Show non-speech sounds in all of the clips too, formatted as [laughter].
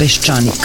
Peščanik.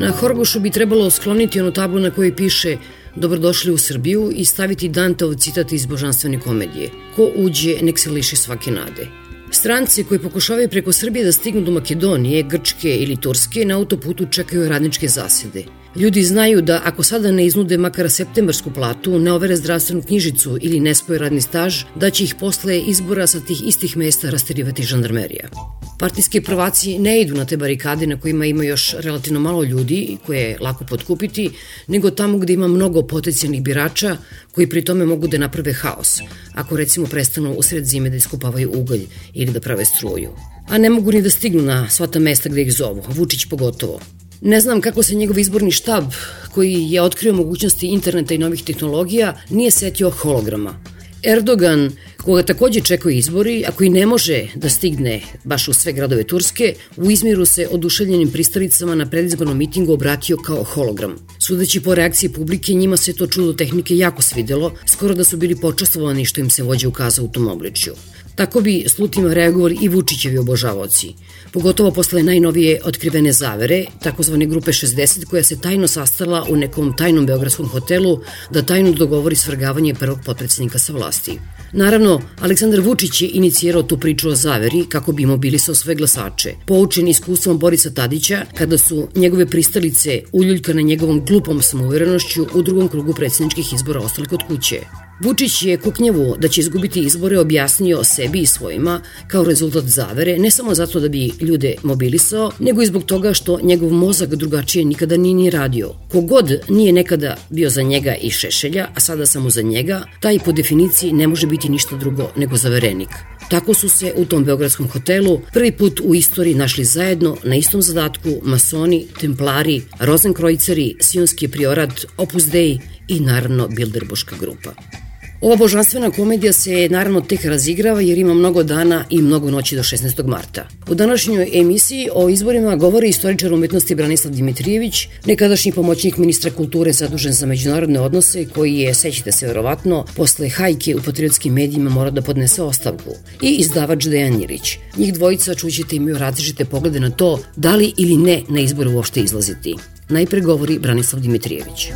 Na Horgošu bi trebalo skloniti onu tablu na kojoj piše Dobrodošli u Srbiju i staviti Danteov citat iz božanstvene komedije. Ko uđe, nek se liši svake nade. Stranci koji pokušavaju preko Srbije da stignu do Makedonije, Grčke ili Turske na autoputu čekaju radničke zasede. Ljudi znaju da ako sada ne iznude makar septembarsku platu, ne overe zdravstvenu knjižicu ili ne spoje radni staž, da će ih posle izbora sa tih istih mesta rasterivati žandarmerija. Partijski prvaci ne idu na te barikade na kojima ima još relativno malo ljudi koje je lako potkupiti, nego tamo gde ima mnogo potencijalnih birača koji pri tome mogu da naprave haos, ako recimo prestanu usred zime da iskupavaju ugalj ili da prave struju. A ne mogu ni da stignu na sva ta mesta gde ih zovu, Vučić pogotovo. Ne znam kako se njegov izborni štab, koji je otkrio mogućnosti interneta i novih tehnologija, nije setio holograma. Erdogan, koga takođe čekaju izbori, a koji ne može da stigne baš u sve gradove Turske, u Izmiru se oduševljenim pristalicama na predizbornom mitingu obratio kao hologram. Sudeći po reakciji publike, njima se to čudo tehnike jako svidelo, skoro da su bili počastovani što im se vođe ukazao u tom obličju. Tako bi slutima reagovali i Vučićevi obožavoci pogotovo posle najnovije otkrivene zavere, takozvane grupe 60 koja se tajno sastala u nekom tajnom beogradskom hotelu da tajno dogovori svrgavanje prvog potpredsednika sa vlasti. Naravno, Aleksandar Vučić je inicijirao tu priču o zaveri kako bi mobilisao sve glasače. Poučen iskustvom Borisa Tadića, kada su njegove pristalice uljuljkane njegovom glupom samouverenošću u drugom krugu predsedničkih izbora ostali kod kuće. Vučić je Kuknjevu da će izgubiti izbore objasnio sebi i svojima kao rezultat zavere, ne samo zato da bi ljude mobilisao, nego i zbog toga što njegov mozak drugačije nikada nije ni radio. Kogod nije nekada bio za njega i Šešelja, a sada samo za njega, taj po definiciji ne može biti ništa drugo nego zaverenik. Tako su se u tom beogradskom hotelu prvi put u istoriji našli zajedno na istom zadatku masoni, templari, rozenkrojceri, sionski priorat, Opus Dei i naravno Bilderbuška grupa. Ova božanstvena komedija se naravno tek razigrava jer ima mnogo dana i mnogo noći do 16. marta. U današnjoj emisiji o izborima govori istoričar umetnosti Branislav Dimitrijević, nekadašnji pomoćnik ministra kulture zadužen za međunarodne odnose koji je, sećate se verovatno, posle hajke u patriotskim medijima mora da podnese ostavku i izdavač Dejan Irić. Njih dvojica čućete imaju različite poglede na to da li ili ne na izbore uopšte izlaziti. Najpre govori Branislav Dimitrijević.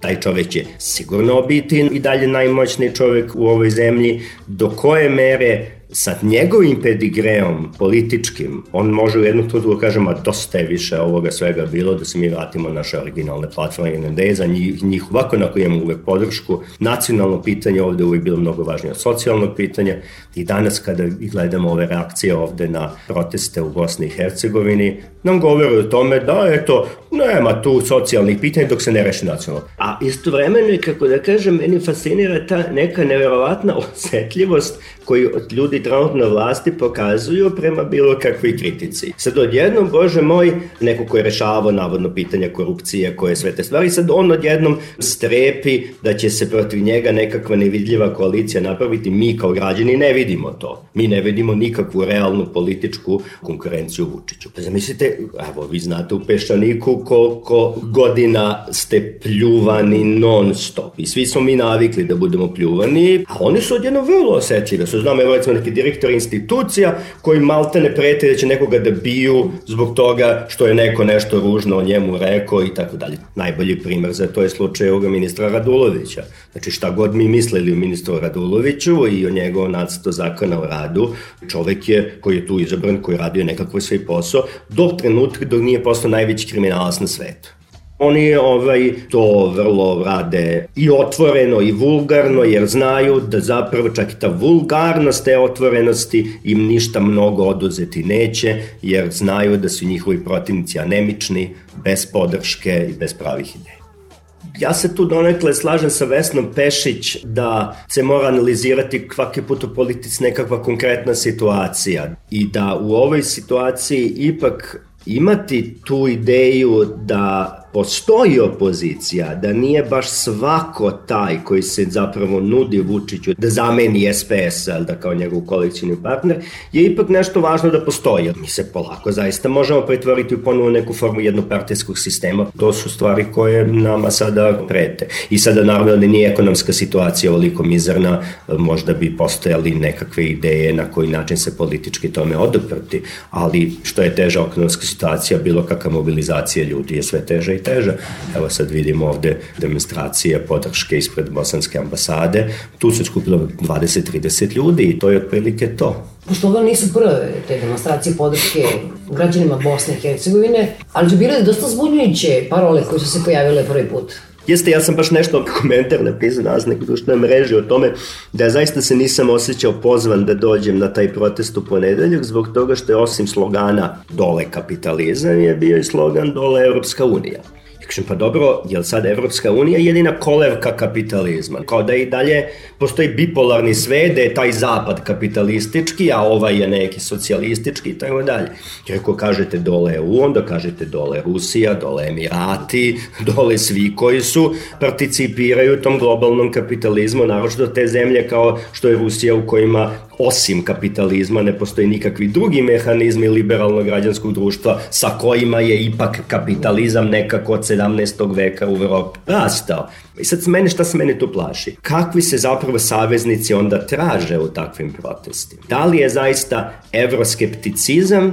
Taj čovek će sigurno biti i dalje najmoćniji čovek u ovoj zemlji, do koje mere sa njegovim pedigreom političkim, on može u jednu trenutku da kažemo, dosta je više ovoga svega bilo, da se mi vratimo na naše originalne platforme NND, za njih, njih ovako na koje imamo uvek podršku. Nacionalno pitanje ovde uvek bilo mnogo važnije od socijalnog pitanja i danas kada gledamo ove reakcije ovde na proteste u Bosni i Hercegovini, nam govore o tome da, eto, nema tu socijalnih pitanja dok se ne reši nacionalno. A istovremeno je, kako da kažem, meni fascinira ta neka neverovatna [laughs] osetljivost koju ljudi trenutno vlasti pokazuju prema bilo kakvoj kritici. Sad odjednom, bože moj, neko ko je rešavao navodno pitanja korupcije, koje sve te stvari, sad on odjednom strepi da će se protiv njega nekakva nevidljiva koalicija napraviti, mi kao građani ne vidimo to. Mi ne vidimo nikakvu realnu političku konkurenciju Vučiću. Pa zamislite, evo, vi znate u Peščaniku koliko godina ste pljuvani non stop i svi smo mi navikli da budemo pljuvani, a oni su odjedno vrlo osetljivi. Su znam, evo recimo neki direktor institucija koji malte ne prete da će nekoga da biju zbog toga što je neko nešto ružno o njemu rekao i tako dalje. Najbolji primer za to je slučaj ovoga ministra Radulovića. Znači šta god mi mislili o ministru Raduloviću i o njegovom nacrtu zakona o radu, čovek je koji je tu izabran, koji je radio nekako svoj posao, do trenutka dok nije postao najveći kriminalac na svetu. Oni ovaj, to vrlo rade i otvoreno i vulgarno, jer znaju da zapravo čak i ta vulgarnost te otvorenosti im ništa mnogo oduzeti neće, jer znaju da su njihovi protivnici anemični, bez podrške i bez pravih ideja. Ja se tu donekle slažem sa Vesnom Pešić da se mora analizirati kvaki put u politici nekakva konkretna situacija i da u ovoj situaciji ipak imati tu ideju da postoji opozicija, da nije baš svako taj koji se zapravo nudi Vučiću da zameni SPS, da kao njegov kolekcijni partner, je ipak nešto važno da postoji. Mi se polako zaista možemo pretvoriti u ponovo neku formu jednopartijskog sistema. To su stvari koje nama sada prete. I sada naravno da nije ekonomska situacija ovoliko mizerna, možda bi postojali nekakve ideje na koji način se politički tome odoprti, ali što je teža ekonomska situacija, bilo kakva mobilizacija ljudi je sve teža i teža. Evo sad vidimo ovde demonstracije podrške ispred bosanske ambasade. Tu se skupilo 20-30 ljudi i to je otprilike to. Pošto ovo nisu prve te demonstracije podrške građanima Bosne i Hercegovine, ali su bile dosta zbunjujuće parole koje su se pojavile prvi put. Jeste, ja sam baš nešto [laughs] komentar napisao na nekoj društvenoj mreži o tome da zaista se nisam osjećao pozvan da dođem na taj protest u ponedeljak zbog toga što je osim slogana dole kapitalizam je bio i slogan dole Europska unija. Kažem, pa dobro, je li sad Evropska unija jedina kolevka kapitalizma? Kao da i dalje postoji bipolarni svet, da je taj zapad kapitalistički, a ovaj je neki socijalistički i tako dalje. Jer ako kažete dole EU, onda kažete dole Rusija, dole Emirati, [laughs] dole svi koji su participiraju tom globalnom kapitalizmu, naročito te zemlje kao što je Rusija u kojima osim kapitalizma ne postoji nikakvi drugi mehanizmi liberalnog građanskog društva sa kojima je ipak kapitalizam nekako od 17. veka u Evropi rastao. I sad mene, šta se mene tu plaši? Kakvi se zapravo saveznici onda traže u takvim protestima? Da li je zaista evroskepticizam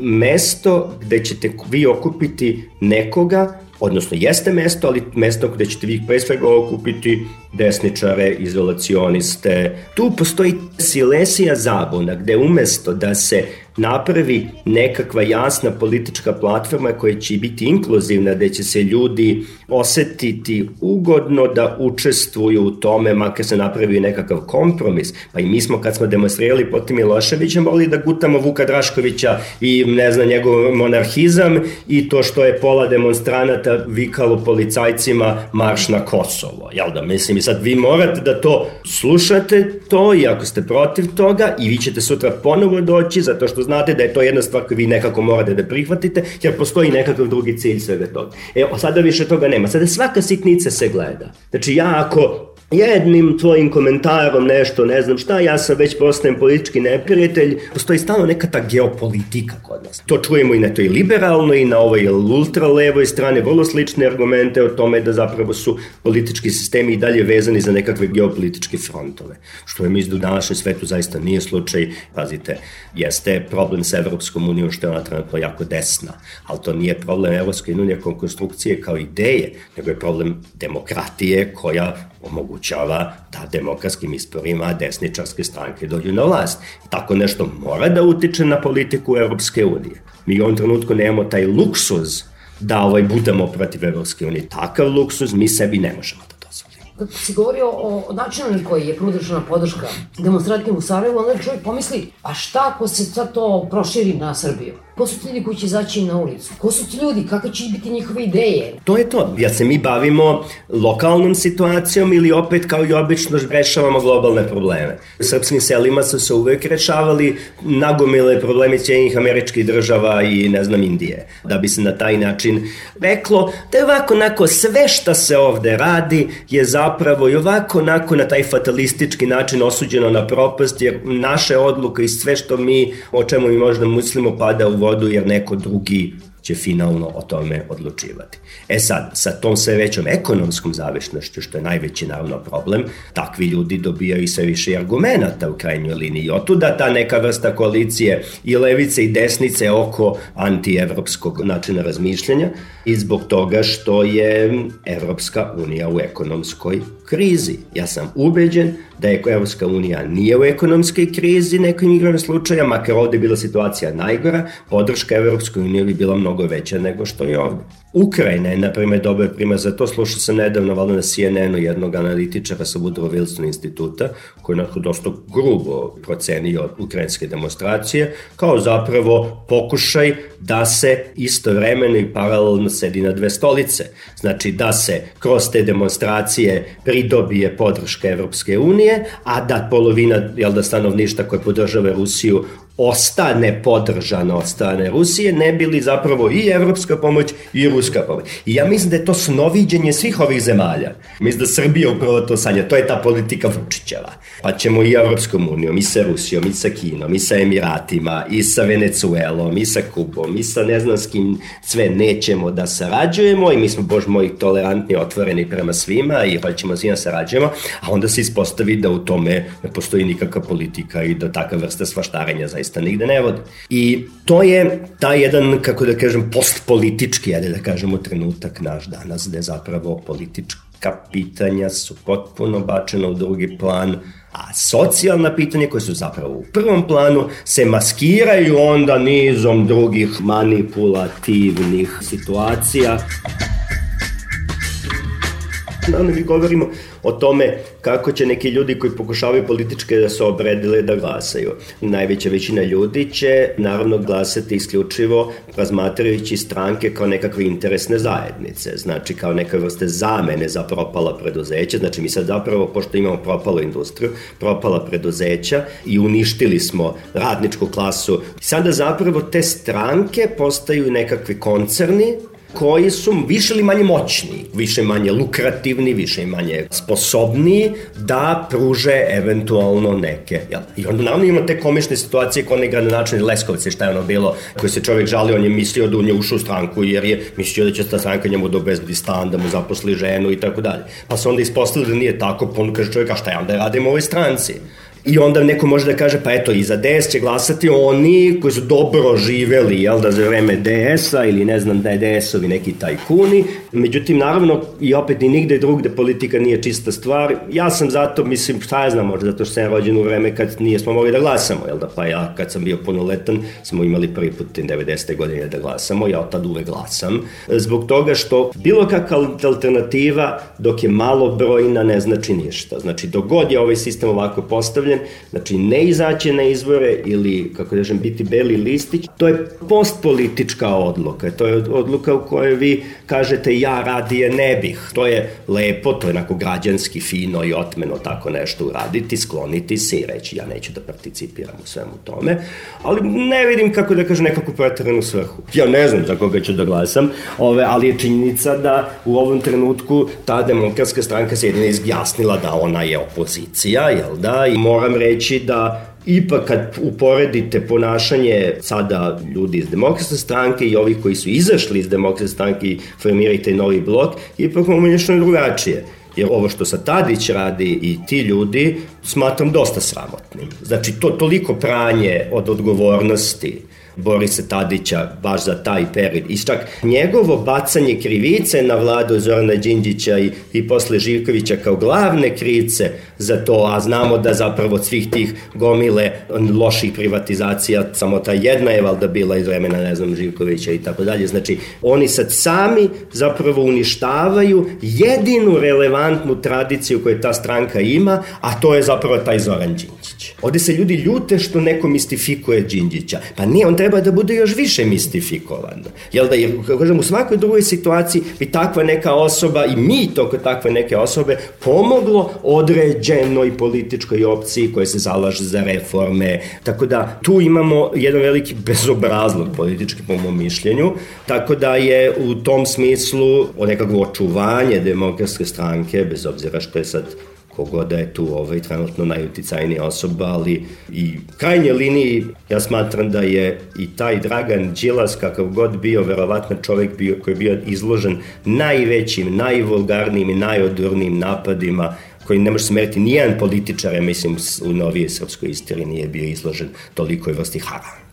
mesto gde ćete vi okupiti nekoga odnosno jeste mesto, ali mesto gde ćete vi pre svega okupiti desničare, izolacioniste. Tu postoji silesija zabuna gde umesto da se napravi nekakva jasna politička platforma koja će biti inkluzivna, gde će se ljudi osetiti ugodno da učestvuju u tome, makar se napravi nekakav kompromis. Pa i mi smo kad smo demonstrirali protiv Miloševića morali da gutamo Vuka Draškovića i ne znam njegov monarhizam i to što je pola demonstranata vikalo policajcima marš na Kosovo. Jel da, mislim, i sad vi morate da to slušate to i ako ste protiv toga i vi ćete sutra ponovo doći zato što znate da je to jedna stvar koju vi nekako morate da prihvatite, jer postoji nekakav drugi cilj svega toga. E, sada više toga nema. Sada svaka sitnica se gleda. Znači, ja ako jednim tvojim komentarom nešto, ne znam šta, ja sam već postajem politički neprijatelj, postoji stalno neka ta geopolitika kod nas. To čujemo i na toj liberalnoj i na ovoj ultralevoj strane, vrlo slične argumente o tome da zapravo su politički sistemi i dalje vezani za nekakve geopolitičke frontove. Što je mislim da u svetu zaista nije slučaj, pazite, jeste problem sa Evropskom unijom što je ona trenutno jako desna, ali to nije problem Evropske unije kao konstrukcije kao ideje, nego je problem demokratije koja omogućava da demokratskim izborima desničarske stranke dođu na vlast. Tako nešto mora da utiče na politiku Evropske unije. Mi u ovom trenutku nemamo taj luksuz da ovaj budemo protiv Evropske unije. Takav luksuz mi sebi ne možemo da Kad si govorio o načinu na koji je prudežena podrška demonstratima u Sarajevu, onda čovjek pomisli, a šta ako se sad to proširi na Srbiju? Ko su ti ljudi koji će izaći na ulicu? Ko su ti ljudi? Kakve će biti njihove ideje? To je to. Ja se mi bavimo lokalnom situacijom ili opet kao i obično rešavamo globalne probleme. U srpskim selima su se uvek rešavali nagomile problemi cijenih američkih država i ne znam Indije. Da bi se na taj način reklo da je ovako onako sve šta se ovde radi je zapravo i ovako onako na taj fatalistički način osuđeno na propast jer naše odluke i sve što mi o čemu mi možda mislimo pada u vodu jer neko drugi će finalno o tome odlučivati. E sad, sa tom sve većom ekonomskom zavišnošću, što je najveći naravno problem, takvi ljudi dobijaju sve više argumenta u krajnjoj liniji. I otuda ta neka vrsta koalicije i levice i desnice oko antievropskog načina razmišljanja i zbog toga što je Evropska unija u ekonomskoj krizi. Ja sam ubeđen da je Evropska unija nije u ekonomskoj krizi nekim igrom slučaja, makar ovde je bila situacija najgora, podrška Evropskoj uniji bi bila mnogo veća nego što je ovde. Ukrajina je, na primjer, dobar primer za to. Slušao sam nedavno, valjda na CNN-u jednog analitičara sa Woodrow Wilson instituta, koji je onako dosta grubo procenio ukrajinske demonstracije, kao zapravo pokušaj da se istovremeno i paralelno sedi na dve stolice. Znači da se kroz te demonstracije pridobije podrška Evropske unije, a da polovina jel da, stanovništa koje podržava Rusiju ostane podržana od strane Rusije, ne bili zapravo i evropska pomoć i ruska pomoć. I ja mislim da je to snoviđenje svih ovih zemalja. Mislim da Srbija upravo to sanja. To je ta politika Vučićeva. Pa ćemo i Evropskom unijom, i sa Rusijom, i sa Kinom, i sa Emiratima, i sa Venecuelom, i sa Kubom, i sa ne znam s kim sve nećemo da sarađujemo i mi smo, bož moj, tolerantni, otvoreni prema svima i hoćemo svima da sarađujemo, a onda se ispostavi da u tome ne postoji nikakva politika i da takva vrsta svaštarenja zaista zaista nigde ne vode. I to je taj jedan, kako da kažem, postpolitički, ajde da kažemo, trenutak naš danas, gde zapravo politička pitanja su potpuno bačena u drugi plan, a socijalna pitanja koje su zapravo u prvom planu se maskiraju onda nizom drugih manipulativnih situacija. Naravno, mi govorimo o tome kako će neki ljudi koji pokušavaju političke da se obredile da glasaju. Najveća većina ljudi će naravno glasati isključivo razmatrajući stranke kao nekakve interesne zajednice, znači kao neka vrste zamene za propala preduzeća, znači mi sad zapravo, pošto imamo propalu industriju, propala preduzeća i uništili smo radničku klasu, sada zapravo te stranke postaju nekakvi koncerni koji su više ili manje moćni, više manje lukrativni, više manje sposobni da pruže eventualno neke. Jel? I onda naravno imamo te komične situacije kod onaj gradonačni Leskovice, šta je ono bilo, koji se čovjek žalio, on je mislio da u nje ušao u stranku jer je mislio da će ta stranka njemu da obezbedi stan, da mu zaposli ženu i tako dalje. Pa se onda ispostavilo da nije tako, pa on kaže čovjek, a šta ja onda radim u ovoj stranci? I onda neko može da kaže, pa eto, i za DS će glasati oni koji su dobro živeli, jel da, za vreme DS-a ili ne znam da je DS-ovi neki tajkuni. Međutim, naravno, i opet ni nigde drugde politika nije čista stvar. Ja sam zato, mislim, šta ja znam, možda zato što sam rođen u vreme kad nije smo mogli da glasamo, jel da, pa ja kad sam bio punoletan smo imali prvi put 90. godine da glasamo, ja od tad uvek glasam. Zbog toga što bilo kakva alternativa dok je malo brojna ne znači ništa. Znači, dok god je ovaj sistem ovako postavljen, postavljen, znači ne izaći na izbore ili, kako da kažem, biti beli listić, to je postpolitička odluka, to je odluka u kojoj vi kažete ja radije ne bih. To je lepo, to je onako građanski, fino i otmeno tako nešto uraditi, skloniti se i reći ja neću da participiram u svemu tome, ali ne vidim kako da kažem nekakvu pretranu svrhu. Ja ne znam za koga ću da glasam, ove, ali je činjenica da u ovom trenutku ta demokratska stranka se jedina izjasnila da ona je opozicija, jel da, i mora moram reći da ipak kad uporedite ponašanje sada ljudi iz demokratske stranke i ovih koji su izašli iz demokratske stranke i formirajte novi blok, ipak imamo nešto drugačije. Jer ovo što sa Tadić radi i ti ljudi smatram dosta sramotnim. Znači, to toliko pranje od odgovornosti, Borisa Tadića baš za taj period. I čak njegovo bacanje krivice na vladu Zorana Đinđića i, i posle Živkovića kao glavne krivice za to, a znamo da zapravo svih tih gomile loših privatizacija, samo ta jedna je valda bila iz vremena, ne znam, Živkovića i tako dalje. Znači, oni sad sami zapravo uništavaju jedinu relevantnu tradiciju koju ta stranka ima, a to je zapravo taj Zoran Đinđić. Ovde se ljudi ljute što neko mistifikuje Đinđića. Pa nije, on treba da bude još više mistifikovan. Jel da, jer, kažem, u svakoj drugoj situaciji bi takva neka osoba i mi to kod takve neke osobe pomoglo određenoj političkoj opciji koja se zalaže za reforme. Tako da tu imamo jedan veliki bezobrazlog politički po mom mišljenju. Tako da je u tom smislu o nekakvo očuvanje demokratske stranke, bez obzira što je sad kogoda da je tu ovaj, trenutno najuticajnija osoba, ali i krajnje liniji ja smatram da je i taj Dragan Đilas, kakav god bio, verovatno čovek bio, koji je bio izložen najvećim, najvulgarnijim i najodurnijim napadima koji ne može se meriti nijedan političar, ja mislim, u novije srpskoj istoriji nije bio izložen tolikoj vrsti haranga.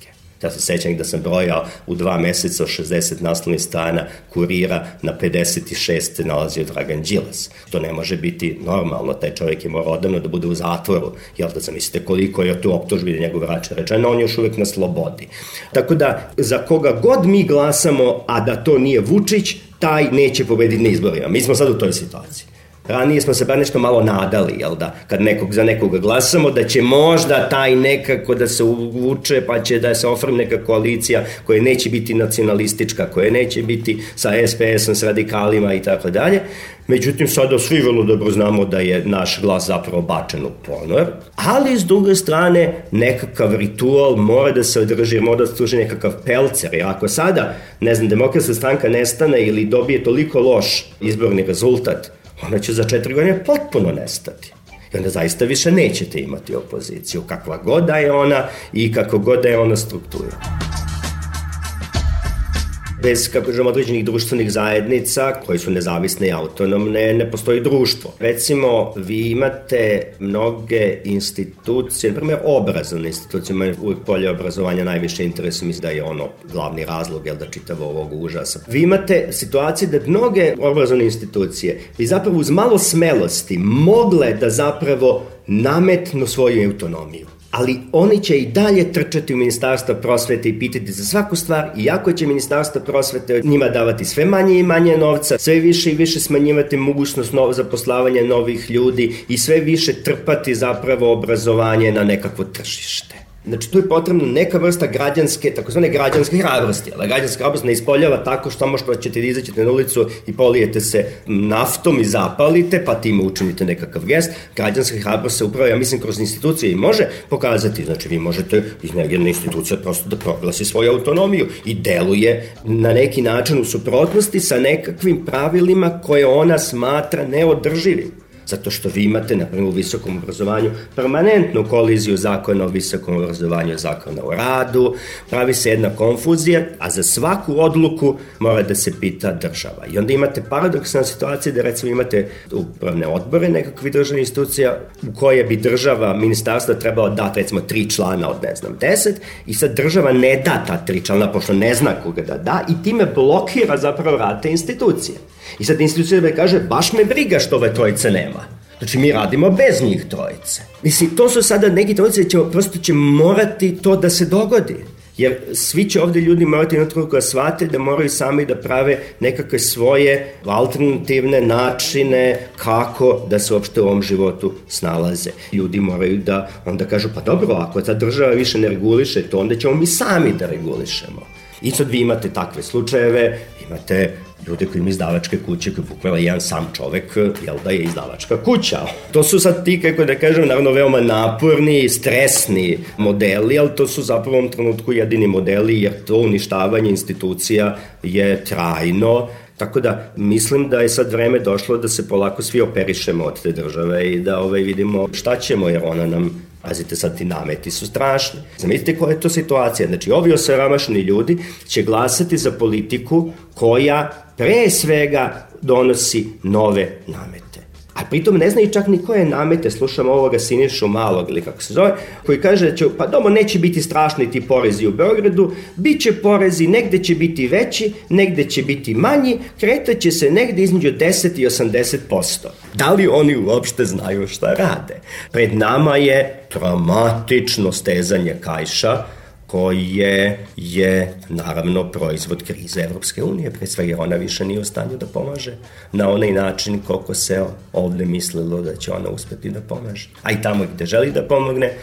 Ja se sećam da sam brojao u dva meseca 60 naslovnih strana kurira na 56 se nalazio Dragan Đilas. To ne može biti normalno, taj čovjek je morao odavno da bude u zatvoru, jel da zamislite koliko je tu optužbi da njegov vraća rečeno, on je još uvek na slobodi. Tako da, za koga god mi glasamo, a da to nije Vučić, taj neće pobediti na izborima. Mi smo sad u toj situaciji. Ranije smo se bar nešto malo nadali, jel da, kad nekog, za nekoga glasamo, da će možda taj nekako da se uvuče, pa će da se ofrme neka koalicija koja neće biti nacionalistička, koja neće biti sa SPS-om, s radikalima i tako dalje. Međutim, sada svi vrlo dobro znamo da je naš glas zapravo bačen u ponor, ali s druge strane nekakav ritual mora da se održi, mora da služi nekakav pelcer. Jer ako sada, ne znam, demokratska stranka nestane ili dobije toliko loš izborni rezultat, ona će za četiri godine potpuno nestati. I onda zaista više nećete imati opoziciju, kakva god da je ona i kako god da je ona struktura bez, kako kažemo, određenih društvenih zajednica koji su nezavisne i autonomne, ne postoji društvo. Recimo, vi imate mnoge institucije, na primjer obrazovne institucije, imaju uvijek polje obrazovanja najviše interesu, mislim da je ono glavni razlog, jel da čitavo ovog užasa. Vi imate situacije da mnoge obrazovne institucije bi zapravo uz malo smelosti mogle da zapravo nametnu svoju autonomiju ali oni će i dalje trčati u ministarstvo prosvete i pitati za svaku stvar, iako će ministarstvo prosvete njima davati sve manje i manje novca, sve više i više smanjivati mogućnost novo zaposlavanja novih ljudi i sve više trpati zapravo obrazovanje na nekakvo tržište. Znači, tu je potrebna neka vrsta građanske, takozvane građanske hrabrosti. Ali građanska hrabrost ne ispoljava tako što možda ćete da izađete na ulicu i polijete se naftom i zapalite, pa time učinite nekakav gest. Građanska hrabrost se upravo, ja mislim, kroz institucije i može pokazati. Znači, vi možete iz jedna institucija prosto da proglasi svoju autonomiju i deluje na neki način u suprotnosti sa nekakvim pravilima koje ona smatra neodrživim. Zato što vi imate, na primjer, u visokom obrazovanju permanentnu koliziju zakona o visokom obrazovanju zakona o radu, pravi se jedna konfuzija, a za svaku odluku mora da se pita država. I onda imate paradoksalna situacija da recimo imate upravne odbore nekakvi državne institucija u koje bi država, ministarstva trebalo dati recimo tri člana od ne znam deset i sad država ne da ta tri člana pošto ne zna koga da da i time blokira zapravo rad te institucije. I sad institucija da kaže, baš me briga što ove trojice nema. Znači, mi radimo bez njih trojice. Mislim, to su sada neki trojice, će, prosto će morati to da se dogodi. Jer svi će ovde ljudi morati na truku da shvate da moraju sami da prave nekakve svoje alternativne načine kako da se uopšte u ovom životu snalaze. Ljudi moraju da onda kažu, pa dobro, ako ta država više ne reguliše to, onda ćemo mi sami da regulišemo. I sad vi imate takve slučajeve, imate ljude koji imaju izdavačke kuće, koji bukvela jedan sam čovek, jel da je izdavačka kuća. To su sad ti, kako da kažem, naravno veoma naporni, stresni modeli, ali to su zapravo u ovom trenutku jedini modeli, jer to uništavanje institucija je trajno, Tako da mislim da je sad vreme došlo da se polako svi operišemo od te države i da ovaj, vidimo šta ćemo jer ona nam Pazite sad, ti nameti su strašni. Zamislite koja je to situacija. Znači, ovi osaramašni ljudi će glasati za politiku koja pre svega donosi nove namete. A pritom ne znaju čak ni koje namete, slušamo ovoga Sinišu Malog ili kako se zove, koji kaže da će, pa domo neće biti strašni ti porezi u Beogradu, bit će porezi, negde će biti veći, negde će biti manji, kretaće se negde između 10 i 80 posto. Da li oni uopšte znaju šta rade? Pred nama je traumatično stezanje kajša, koje je naravno proizvod krize Evropske unije, pre svega ona više nije u stanju da pomaže na onaj način koliko se ovde mislilo da će ona uspeti da pomaže. A i tamo gde želi da pomogne,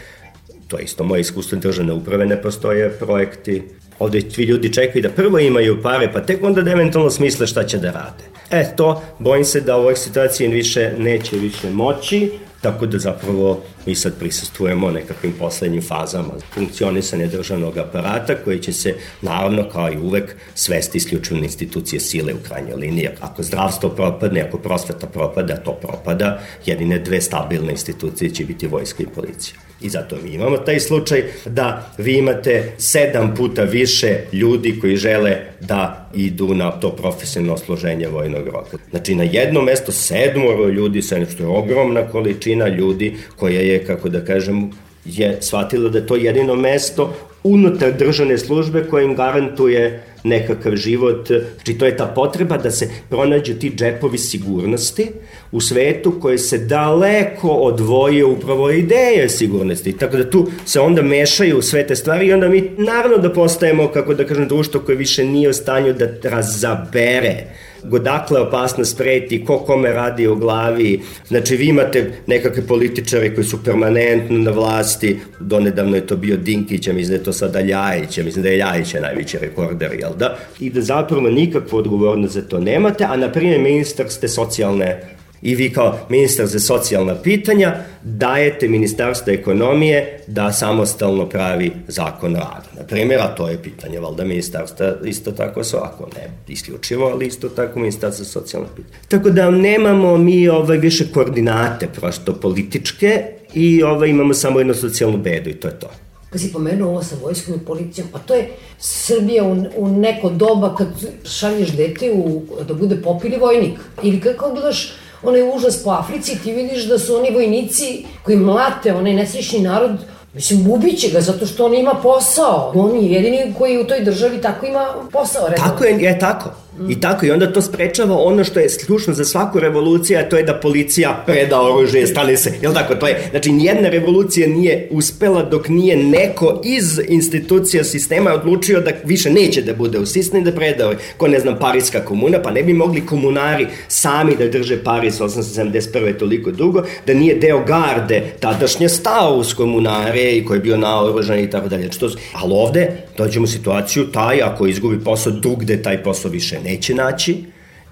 to je isto moje iskustvo državne uprave, ne postoje projekti ovde svi ljudi čekaju da prvo imaju pare, pa tek onda da eventualno smisle šta će da rade. E, to, bojim se da u ovoj situaciji više neće više moći, tako da zapravo Mi sad prisustujemo nekakvim poslednjim fazama funkcionisanja državnog aparata koji će se, naravno, kao i uvek, svesti isključivo na institucije sile u krajnjoj liniji. Ako zdravstvo propadne, ako prosveta propada, to propada, jedine dve stabilne institucije će biti vojska i policija. I zato mi imamo taj slučaj da vi imate sedam puta više ljudi koji žele da idu na to profesionalno složenje vojnog roka. Znači na jedno mesto sedmoro ljudi, što je ogromna količina ljudi koja je, kako da kažem, je shvatila da je to jedino mesto unutar državne službe koja im garantuje nekakav život. Znači, to je ta potreba da se pronađu ti džepovi sigurnosti u svetu koje se daleko odvoje upravo ideje sigurnosti. Tako da tu se onda mešaju sve te stvari i onda mi naravno da postajemo, kako da kažem, društvo koje više nije u stanju da razabere godakle opasnost preti, ko kome radi u glavi. Znači, vi imate nekakve političare koji su permanentno na vlasti, donedavno je to bio Dinkić, ja mislim da je to sada Ljajić, ja mislim da je Ljajić je najveći rekorder, jel da? I da zapravo nikakvu odgovornost za to nemate, a na primjer ministar ste socijalne I vi kao ministar za socijalna pitanja dajete ministarstvo ekonomije da samostalno pravi zakon rada. Na primjer, a to je pitanje valda ministarstva isto tako su, ako ne isključivo, ali isto tako ministarstvo socijalna pitanja. Tako da nemamo mi ovaj, više koordinate prosto političke i ovaj, imamo samo jednu socijalnu bedu i to je to. Kad si pomenuo ovo sa vojskom i policijom, pa to je Srbija u, u neko doba kad šalješ dete u, da bude popili vojnik. Ili kako gledaš onaj užas po Africi, ti vidiš da su oni vojnici koji mlate onaj nesrećni narod Mislim, ubiće ga zato što on ima posao. On je jedini koji u toj državi tako ima posao. Redno. Tako je, je tako. I tako, i onda to sprečava ono što je slušno za svaku revoluciju, a to je da policija preda oružje, stane se. Jel tako? To je, znači, nijedna revolucija nije uspela dok nije neko iz institucija sistema odlučio da više neće da bude u sistemu da preda, ovaj, ko ne znam, Parijska komuna, pa ne bi mogli komunari sami da drže Paris 871. toliko dugo, da nije deo garde tadašnje stao uz komunare i koji je bio naoružan i tako dalje. Ali ovde dođemo u situaciju, taj ako izgubi posao drugde, taj posao više neće naći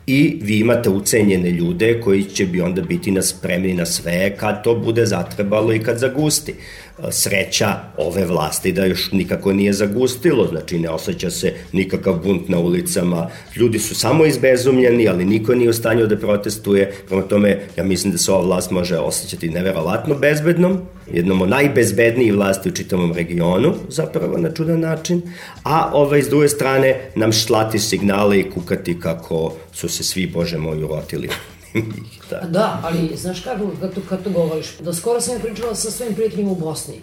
i vi imate ucenjene ljude koji će bi onda biti na spremni na sve kad to bude zatrebalo i kad zagusti sreća ove vlasti da još nikako nije zagustilo, znači ne osjeća se nikakav bunt na ulicama, ljudi su samo izbezumljeni, ali niko nije u stanju da protestuje, prema tome ja mislim da se ova vlast može osjećati neverovatno bezbednom, jednom od najbezbednijih vlasti u čitavom regionu, zapravo na čudan način, a ovaj, s druge strane nam šlati signale i kukati kako su se svi, bože moj, urotili [laughs] da. da, ali znaš kako, kad to, kad to govoriš, da skoro sam je pričala sa svojim prijateljima u Bosni.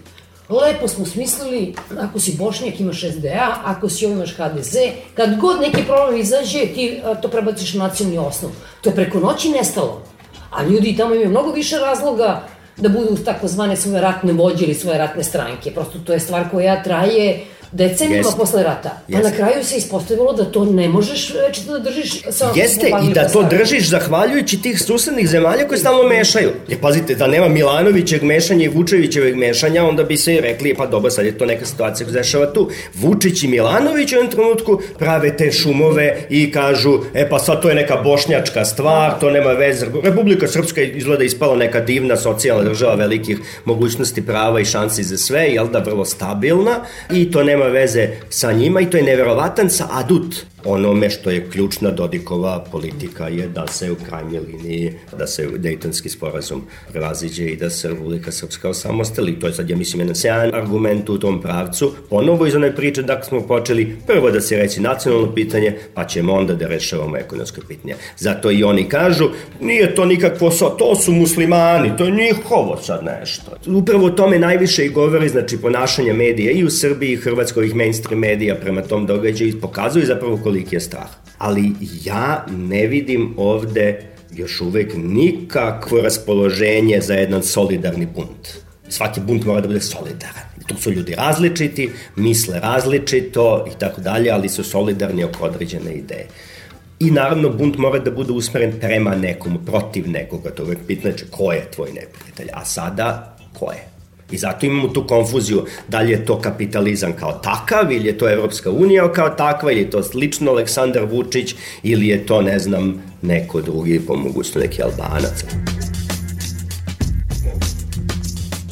Lepo smo smislili, ako si Bošnjak imaš SDA, ako si ovo imaš HDZ, kad god neki problem izađe, ti to prebaciš na nacionalni osnov. To je preko noći nestalo. A ljudi tamo imaju mnogo više razloga da budu takozvane svoje ratne vođe ili svoje ratne stranke. Prosto to je stvar koja traje decenijama yes. posle rata. Pa yes. na kraju se ispostavilo da to ne možeš već da držiš sa Jeste, i da to držiš zahvaljujući tih susednih zemalja koje stalno mešaju. Jer pazite, da nema Milanovićeg mešanja i Vučevićeveg mešanja, onda bi se rekli, pa dobro, sad je to neka situacija koja dešava tu. Vučić i Milanović u jednom trenutku prave te šumove i kažu, e pa sad to je neka bošnjačka stvar, to nema veze. Republika Srpska izgleda ispala neka divna socijalna država velikih mogućnosti prava i šansi za sve, jel da, vrlo stabilna i to nema veze sa njima i to je neverovatan sa adut onome što je ključna Dodikova politika je da se u krajnjoj liniji, da se Dejtonski sporazum prevaziđe i da se Republika Srpska osamostali. To je sad, ja mislim, jedan sjajan argument u tom pravcu. Ponovo iz one priče da smo počeli prvo da se reći nacionalno pitanje, pa ćemo onda da rešavamo ekonomsko pitanje. Zato i oni kažu, nije to nikakvo, so, to su muslimani, to je njihovo sad nešto. Upravo tome najviše i govori, znači, ponašanje medija i u Srbiji i Hrvatskoj, mainstream medija prema tom događaju pokazuju zapravo koliki je strah. Ali ja ne vidim ovde još uvek nikakvo raspoloženje za jedan solidarni bunt. Svaki bunt mora da bude solidaran. Tu su ljudi različiti, misle različito i tako dalje, ali su solidarni oko određene ideje. I naravno bunt mora da bude usmeren prema nekomu, protiv nekoga, to uvek pitanje, znači ko je tvoj neprijatelj, a sada ko je? I zato imamo tu konfuziju da li je to kapitalizam kao takav ili je to Evropska unija kao takva ili je to slično Aleksandar Vučić ili je to ne znam neko drugi po mogućnosti neki Albanac.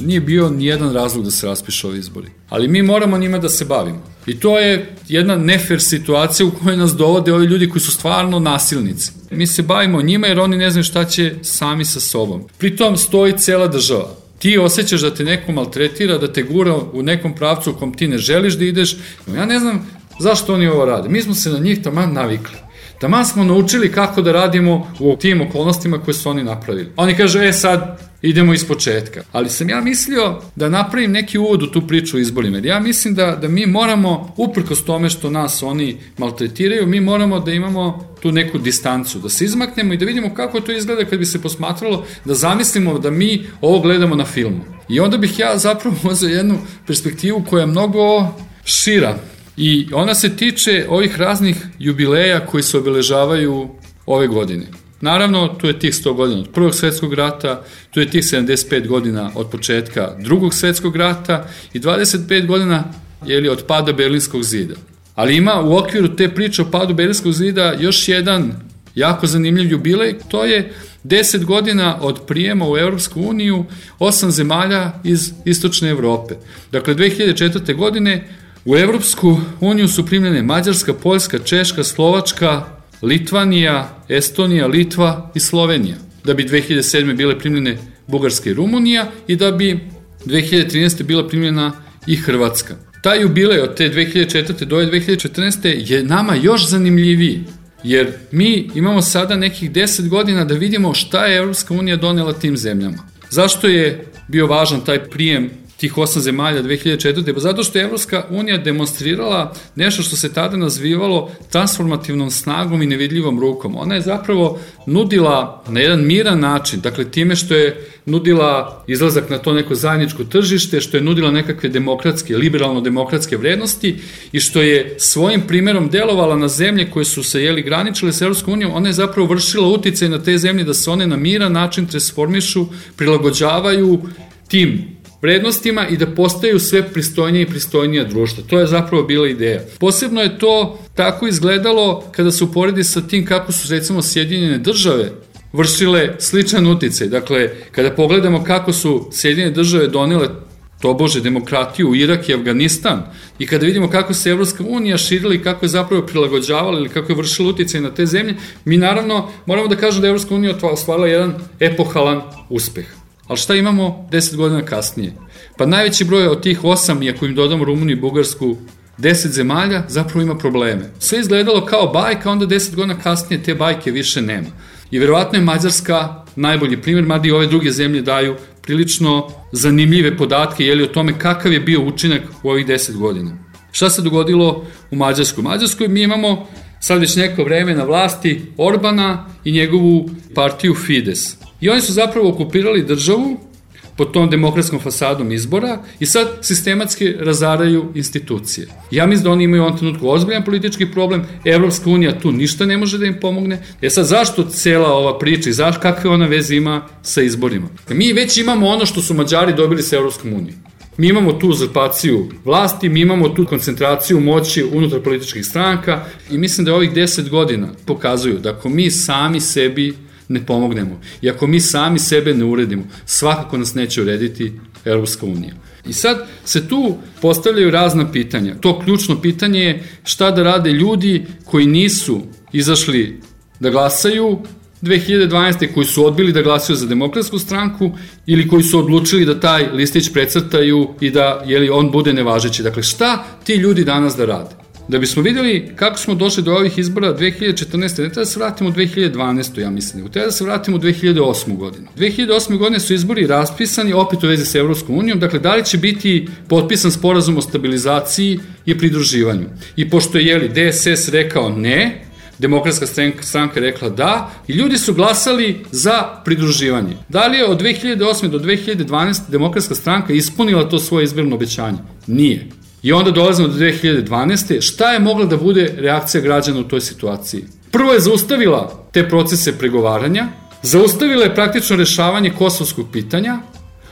nije bio nijedan razlog da se raspiše ovi izbori. Ali mi moramo njima da se bavimo. I to je jedna nefer situacija u kojoj nas dovode ovi ljudi koji su stvarno nasilnici. Mi se bavimo njima jer oni ne znaju šta će sami sa sobom. Pritom stoji cela država. Ti osjećaš da te neko maltretira, da te gura u nekom pravcu u kom ti ne želiš da ideš. Ja ne znam zašto oni ovo rade. Mi smo se na njih taman navikli. Taman smo naučili kako da radimo u tim okolnostima koje su oni napravili. Oni kažu, e sad idemo iz početka. Ali sam ja mislio da napravim neki uvod u tu priču o izborima. Ja mislim da, da mi moramo, uprkos tome što nas oni maltretiraju, mi moramo da imamo tu neku distancu, da se izmaknemo i da vidimo kako to izgleda kad bi se posmatralo, da zamislimo da mi ovo gledamo na filmu. I onda bih ja zapravo [laughs] uzeo jednu perspektivu koja je mnogo šira I ona se tiče ovih raznih jubileja koji se obeležavaju ove godine. Naravno, tu je tih 100 godina od Prvog svetskog rata, tu je tih 75 godina od početka Drugog svetskog rata i 25 godina jeli, od pada Berlinskog zida. Ali ima u okviru te priče o padu Berlinskog zida još jedan jako zanimljiv jubilej, to je 10 godina od prijema u Europsku uniju osam zemalja iz istočne Evrope. Dakle, 2004. godine U Evropsku uniju su primljene Mađarska, Poljska, Češka, Slovačka, Litvanija, Estonija, Litva i Slovenija. Da bi 2007. bile primljene Bugarska i Rumunija i da bi 2013. bila primljena i Hrvatska. Taj jubilej od te 2004. do 2014. je nama još zanimljiviji, jer mi imamo sada nekih 10 godina da vidimo šta je Evropska unija donela tim zemljama. Zašto je bio važan taj prijem tih osam zemalja 2004. Pa zato što je Evropska unija demonstrirala nešto što se tada nazivalo transformativnom snagom i nevidljivom rukom. Ona je zapravo nudila na jedan miran način, dakle time što je nudila izlazak na to neko zajedničko tržište, što je nudila nekakve demokratske, liberalno-demokratske vrednosti i što je svojim primerom delovala na zemlje koje su se jeli graničile sa Evropskom unijom, ona je zapravo vršila uticaj na te zemlje da se one na miran način transformišu, prilagođavaju tim vrednostima i da postaju sve pristojnije i pristojnija društva. To je zapravo bila ideja. Posebno je to tako izgledalo kada se uporedi sa tim kako su recimo Sjedinjene države vršile sličan uticaj. Dakle, kada pogledamo kako su Sjedinjene države donele tobože demokratiju u Irak i Afganistan i kada vidimo kako se Evropska unija širila i kako je zapravo prilagođavala ili kako je vršila uticaj na te zemlje, mi naravno moramo da kažemo da Evropska unija ostvarila jedan epohalan uspeh. Ali šta imamo 10 godina kasnije? Pa najveći broj od tih 8, i ako im dodamo Rumuniju i Bugarsku, 10 zemalja zapravo ima probleme. Sve izgledalo kao bajka, onda 10 godina kasnije te bajke više nema. I verovatno je Mađarska najbolji primjer, mada i ove druge zemlje daju prilično zanimljive podatke jeli, o tome kakav je bio učinak u ovih 10 godina. Šta se dogodilo u Mađarskoj? U Mađarskoj mi imamo sad već neko vreme na vlasti Orbana i njegovu partiju Fides. I oni su zapravo okupirali državu pod tom demokratskom fasadom izbora i sad sistematski razaraju institucije. Ja mislim da oni imaju u ovom trenutku ozbiljan politički problem, Evropska unija tu ništa ne može da im pomogne. E sad, zašto cela ova priča i zašto, kakve ona veze ima sa izborima? Mi već imamo ono što su Mađari dobili sa Evropskom unijom. Mi imamo tu uzurpaciju vlasti, mi imamo tu koncentraciju moći unutar političkih stranka i mislim da ovih 10 godina pokazuju da ako mi sami sebi ne pomognemo. I ako mi sami sebe ne uredimo, svakako nas neće urediti Europska unija. I sad se tu postavljaju razna pitanja. To ključno pitanje je šta da rade ljudi koji nisu izašli da glasaju 2012. koji su odbili da glasaju za demokratsku stranku ili koji su odlučili da taj listić precrtaju i da jeli, on bude nevažeći. Dakle, šta ti ljudi danas da rade? Da bismo videli kako smo došli do ovih izbora 2014. Ne treba da se vratimo u 2012. ja mislim. Treba da se vratimo u 2008. godinu. 2008. godine su izbori raspisani opet u vezi sa Evropskom unijom. Dakle, da li će biti potpisan sporazum o stabilizaciji i pridruživanju? I pošto je jeli, DSS rekao ne, Demokratska stranka rekla da i ljudi su glasali za pridruživanje. Da li je od 2008. do 2012. Demokratska stranka ispunila to svoje izborno obećanje? Nije. I onda dolazimo do 2012. Šta je mogla da bude reakcija građana u toj situaciji? Prvo je zaustavila te procese pregovaranja, zaustavila je praktično rešavanje kosovskog pitanja,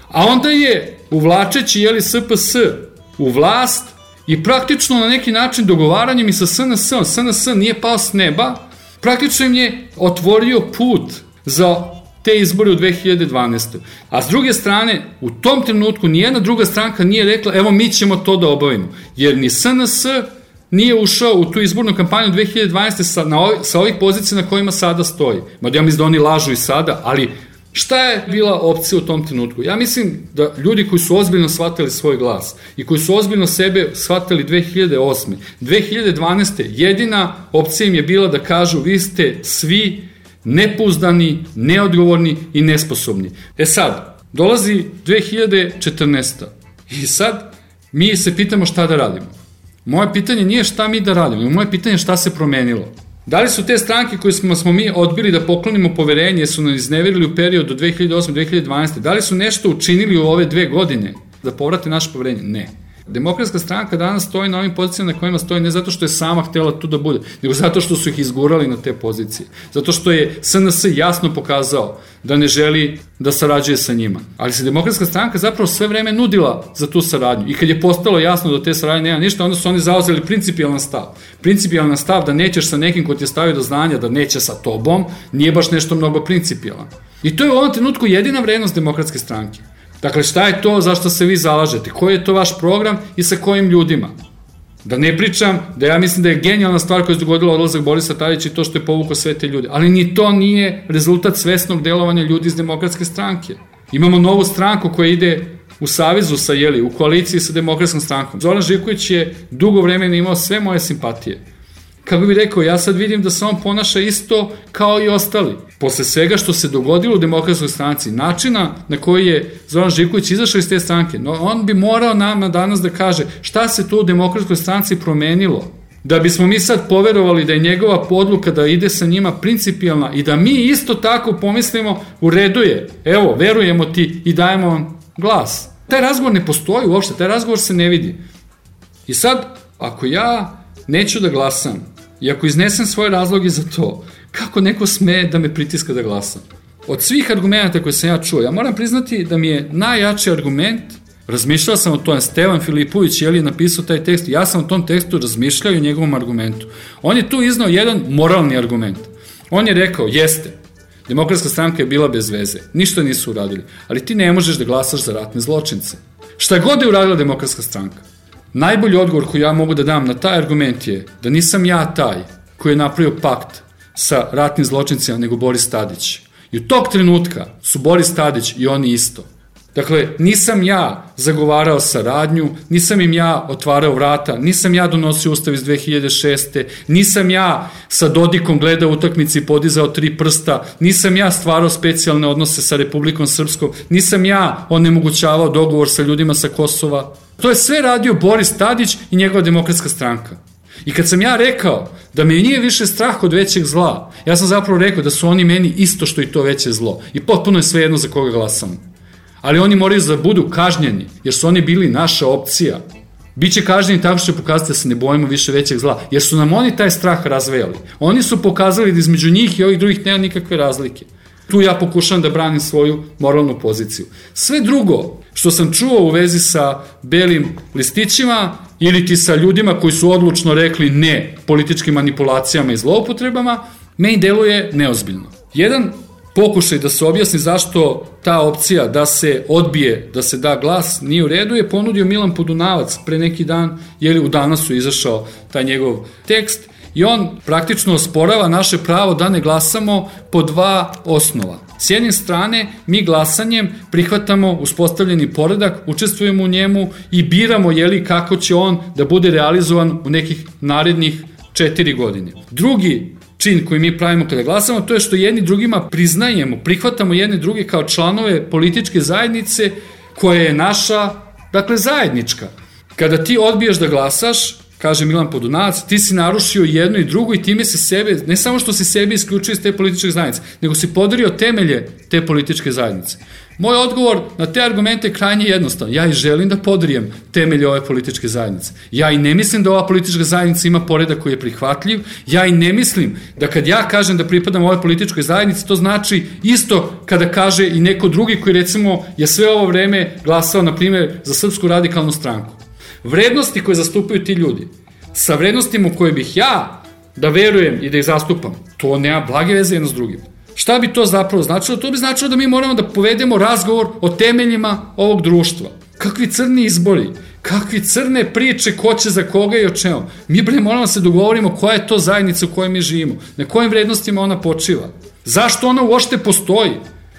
a onda je, uvlačeći jeli SPS u vlast i praktično na neki način dogovaranjem i sa SNS, SNS nije pao s neba, praktično im je otvorio put za te izbore u 2012. A s druge strane, u tom trenutku nijedna druga stranka nije rekla evo mi ćemo to da obavimo. Jer ni SNS nije ušao u tu izbornu kampanju 2012. sa, na ovih, sa ovih pozicija na kojima sada stoji. Mada ja mislim da oni lažu i sada, ali Šta je bila opcija u tom trenutku? Ja mislim da ljudi koji su ozbiljno shvatili svoj glas i koji su ozbiljno sebe shvatili 2008. 2012. jedina opcija im je bila da kažu vi ste svi nepouzdani, neodgovorni i nesposobni. E sad, dolazi 2014. I sad mi se pitamo šta da radimo. Moje pitanje nije šta mi da radimo, moje pitanje je šta se promenilo. Da li su te stranke koje smo, smo mi odbili da poklonimo poverenje, su nas izneverili u periodu 2008-2012, da li su nešto učinili u ove dve godine da povrate naše poverenje? Ne. Demokratska stranka danas stoji na ovim pozicijama na kojima stoji ne zato što je sama htela tu da bude, nego zato što su ih izgurali na te pozicije. Zato što je SNS jasno pokazao da ne želi da sarađuje sa njima. Ali se demokratska stranka zapravo sve vreme nudila za tu saradnju. I kad je postalo jasno da te saradnje nema ništa, onda su oni zauzeli principijalan stav. Principijalan stav da nećeš sa nekim ko ti je stavio do znanja da neće sa tobom, nije baš nešto mnogo principijalan. I to je u ovom trenutku jedina vrednost demokratske stranke. Dakle, šta je to zašto se vi zalažete? Koji je to vaš program i sa kojim ljudima? Da ne pričam da ja mislim da je genijalna stvar koja je dogodila odlazak Borisa Tadića i to što je povukao sve te ljude. Ali ni to nije rezultat svesnog delovanja ljudi iz demokratske stranke. Imamo novu stranku koja ide u savezu sa Jeli, u koaliciji sa demokratskom strankom. Zoran Živković je dugo vremena imao sve moje simpatije kako bih rekao, ja sad vidim da se on ponaša isto kao i ostali. Posle svega što se dogodilo u demokratskoj stranci, načina na koji je Zoran Živković izašao iz te stranke, no on bi morao nama danas da kaže šta se to u demokratskoj stranci promenilo, da bismo mi sad poverovali da je njegova podluka da ide sa njima principijalna i da mi isto tako pomislimo u redu je, evo, verujemo ti i dajemo vam glas. Taj razgovor ne postoji uopšte, taj razgovor se ne vidi. I sad, ako ja neću da glasam I ako iznesem svoje razloge za to, kako neko sme da me pritiska da glasam? Od svih argumenta koje sam ja čuo, ja moram priznati da mi je najjači argument Razmišljao sam o tome, Stevan Filipović je li napisao taj tekst, ja sam o tom tekstu razmišljao i o njegovom argumentu. On je tu iznao jedan moralni argument. On je rekao, jeste, demokratska stranka je bila bez veze, ništa nisu uradili, ali ti ne možeš da glasaš za ratne zločince. Šta god je uradila demokratska stranka, Najbolji odgovor koji ja mogu da dam na taj argument je da nisam ja taj koji je napravio pakt sa ratnim zločincima nego Boris Tadić. I u tog trenutka su Boris Tadić i oni isto. Dakle, nisam ja zagovarao saradnju, nisam im ja otvarao vrata, nisam ja donosio ustav iz 2006. Nisam ja sa Dodikom gledao utakmici i podizao tri prsta, nisam ja stvarao specijalne odnose sa Republikom Srpskom, nisam ja onemogućavao dogovor sa ljudima sa Kosova. To je sve radio Boris Tadić i njegova demokratska stranka. I kad sam ja rekao da me nije više strah od većeg zla, ja sam zapravo rekao da su oni meni isto što i to veće zlo. I potpuno je sve jedno za koga glasam. Ali oni moraju da budu kažnjeni, jer su oni bili naša opcija. Biće kažnjeni tako što će pokazati da se ne bojimo više većeg zla, jer su nam oni taj strah razvejali. Oni su pokazali da između njih i ovih drugih nema nikakve razlike. Tu ja pokušavam da branim svoju moralnu poziciju. Sve drugo što sam čuo u vezi sa belim listićima ili ti sa ljudima koji su odlučno rekli ne političkim manipulacijama i zloupotrebama, meni deluje neozbiljno. Jedan pokušaj da se objasni zašto ta opcija da se odbije, da se da glas nije u redu je ponudio Milan Podunavac pre neki dan, jer u danas su izašao taj njegov tekst i on praktično osporava naše pravo da ne glasamo po dva osnova. S jedne strane, mi glasanjem prihvatamo uspostavljeni poredak, učestvujemo u njemu i biramo jeli kako će on da bude realizovan u nekih narednih četiri godine. Drugi čin koji mi pravimo kada glasamo, to je što jedni drugima priznajemo, prihvatamo jedne druge kao članove političke zajednice koja je naša, dakle, zajednička. Kada ti odbijaš da glasaš, kaže Milan Podunavac, ti si narušio jedno i drugo i time si sebe, ne samo što si sebe isključio iz te političke zajednice, nego si podario temelje te političke zajednice. Moj odgovor na te argumente je krajnje jednostavan. Ja i želim da podrijem temelje ove političke zajednice. Ja i ne mislim da ova politička zajednica ima poredak koji je prihvatljiv. Ja i ne mislim da kad ja kažem da pripadam ovoj političkoj zajednici, to znači isto kada kaže i neko drugi koji recimo je sve ovo vreme glasao, na primjer, za Srpsku radikalnu stranku. Vrednosti koje zastupaju ti ljudi, sa vrednostima koje bih ja da verujem i da ih zastupam, to nema blage veze jedno s drugim. Šta bi to zapravo značilo? To bi značilo da mi moramo da povedemo razgovor o temeljima ovog društva. Kakvi crni izbori, kakvi crne priče ko će za koga i o čemu. Mi bre moramo se dogovorimo koja je to zajednica u kojoj mi živimo, na kojim vrednostima ona počiva. Zašto ona uošte postoji?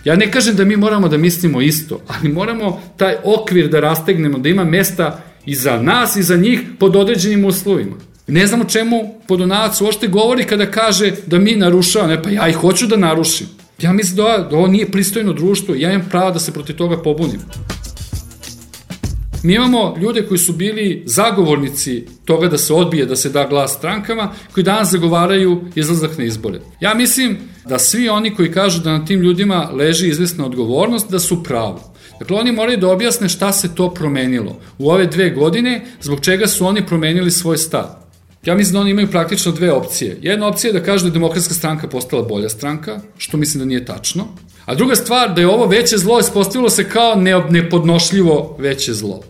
Ja ne kažem da mi moramo da mislimo isto, ali moramo taj okvir da rastegnemo, da ima mesta i za nas i za njih pod određenim uslovima. Ne znam o čemu Podunavac uošte govori kada kaže da mi narušavamo, ne pa ja i hoću da narušim. Ja mislim da, da ovo nije pristojno društvo, ja imam pravo da se protiv toga pobunim. Mi imamo ljude koji su bili zagovornici toga da se odbije, da se da glas strankama, koji danas zagovaraju izlazak na izbore. Ja mislim da svi oni koji kažu da na tim ljudima leži izvesna odgovornost, da su pravo. Dakle, oni moraju da objasne šta se to promenilo u ove dve godine, zbog čega su oni promenili svoj stav. Ja mislim da oni imaju praktično dve opcije. Jedna opcija je da kažu da je demokratska stranka postala bolja stranka, što mislim da nije tačno. A druga stvar, da je ovo veće zlo ispostavilo se kao nepodnošljivo veće zlo.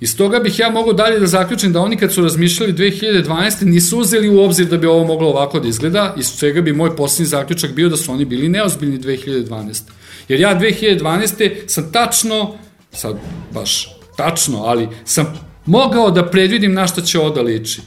Iz toga bih ja mogao dalje da zaključim da oni kad su razmišljali 2012. nisu uzeli u obzir da bi ovo moglo ovako da izgleda, iz čega bi moj posljednji zaključak bio da su oni bili neozbiljni 2012. Jer ja 2012. sam tačno, sad baš tačno, ali sam mogao da predvidim na šta će ovo da liči.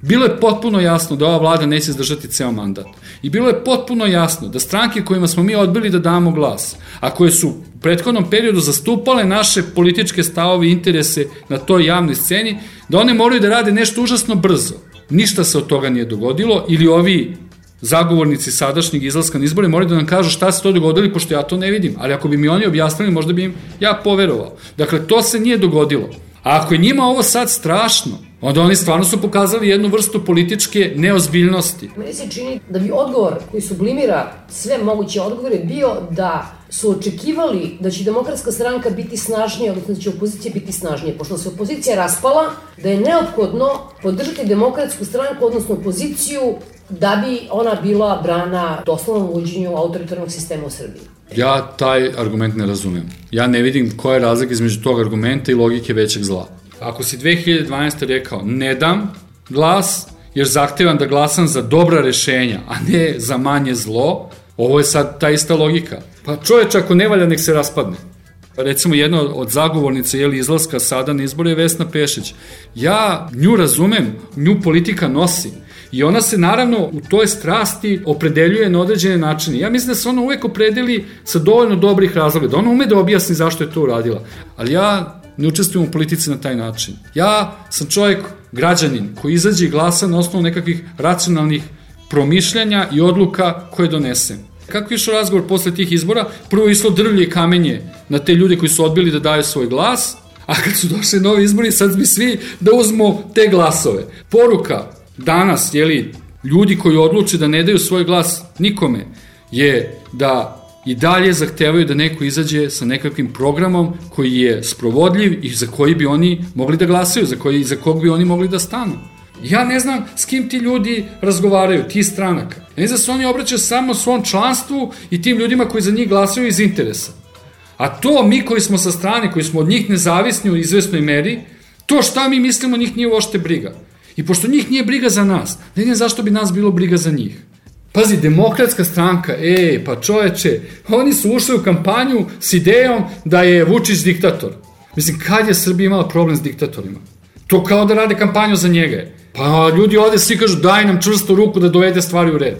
Bilo je potpuno jasno da ova vlada neće zdržati ceo mandat. I bilo je potpuno jasno da stranke kojima smo mi odbili da damo glas, a koje su prethodnom periodu zastupale naše političke stavove i interese na toj javnoj sceni, da one moraju da rade nešto užasno brzo. Ništa se od toga nije dogodilo ili ovi zagovornici sadašnjeg izlaska na izbore moraju da nam kažu šta se to dogodilo, pošto ja to ne vidim. Ali ako bi mi oni objasnili, možda bi im ja poverovao. Dakle, to se nije dogodilo. A ako je njima ovo sad strašno, onda oni stvarno su pokazali jednu vrstu političke neozbiljnosti. Meni se čini da bi odgovor koji sublimira sve moguće odgovore bio da su očekivali da će demokratska stranka biti snažnija, odnosno da će opozicija biti snažnija. Pošto se opozicija raspala, da je neophodno podržati demokratsku stranku, odnosno opoziciju, da bi ona bila brana doslovnom uđenju autoritarnog sistema u Srbiji. Ja taj argument ne razumem. Ja ne vidim koja je razlika između tog argumenta i logike većeg zla. Ako si 2012. rekao ne dam glas, jer zahtevam da glasam za dobra rešenja, a ne za manje zlo, ovo je sad ta ista logika. Pa čoveč ako ne valja, nek se raspadne. Recimo jedna od zagovornica jeli izlaska sada na izbore je Vesna Pešić. Ja nju razumem, nju politika nosi. I ona se naravno u toj strasti opredeljuje na određene načine. Ja mislim da se ona uvek opredeli sa dovoljno dobrih razloga, da ona ume da objasni zašto je to uradila. Ali ja ne učestvujem u politici na taj način. Ja sam čovjek, građanin, koji izađe i glasa na osnovu nekakvih racionalnih promišljanja i odluka koje donesem. Kako je išao razgovor posle tih izbora? Prvo islo drvlje i kamenje na te ljude koji su odbili da daju svoj glas, a kad su došli novi izbori, sad bi svi da uzmu te glasove. Poruka danas, jeli, ljudi koji odluče da ne daju svoj glas nikome, je da i dalje zahtevaju da neko izađe sa nekakvim programom koji je sprovodljiv i za koji bi oni mogli da glasaju, za, koji, za kog bi oni mogli da stanu. Ja ne znam s kim ti ljudi razgovaraju, ti stranaka. Ja ne znam da se oni obraćaju samo svom članstvu i tim ljudima koji za njih glasaju iz interesa. A to mi koji smo sa strane, koji smo od njih nezavisni u izvesnoj meri, to šta mi mislimo njih nije uošte briga. I pošto njih nije briga za nas, ne znam zašto bi nas bilo briga za njih. Pazi, demokratska stranka, e, pa čoveče, oni su ušli u kampanju s idejom da je Vučić diktator. Mislim, kad je Srbija imala problem s diktatorima? To kao da rade kampanju za njega. Pa ljudi ovde svi kažu daj nam čvrstu ruku da dovede stvari u red.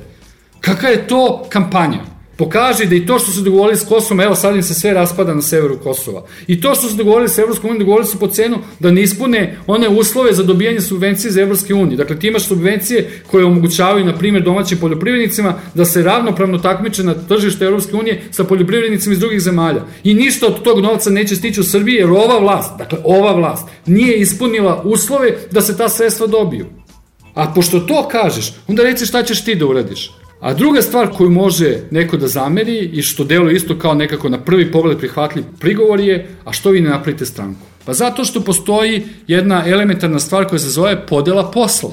Kaka je to kampanja? Pokaže da i to što su dogovorili s Kosovom, evo sad im se sve raspada na severu Kosova. I to što su dogovorili s Evropskom unijom, dogovorili su po cenu da ne ispune one uslove za dobijanje subvencije za Evropske unije. Dakle, ti imaš subvencije koje omogućavaju, na primjer, domaćim poljoprivrednicima da se ravnopravno takmiče na tržište Evropske unije sa poljoprivrednicima iz drugih zemalja. I ništa od tog novca neće stići u Srbiji jer ova vlast, dakle ova vlast, nije ispunila uslove da se ta sredstva dobiju. A pošto to kažeš, onda reci šta ćeš ti da uradiš. A druga stvar koju može neko da zameri i što deluje isto kao nekako na prvi pogled prihvatljiv prigovor je, a što vi ne napravite stranku? Pa zato što postoji jedna elementarna stvar koja se zove podela posla.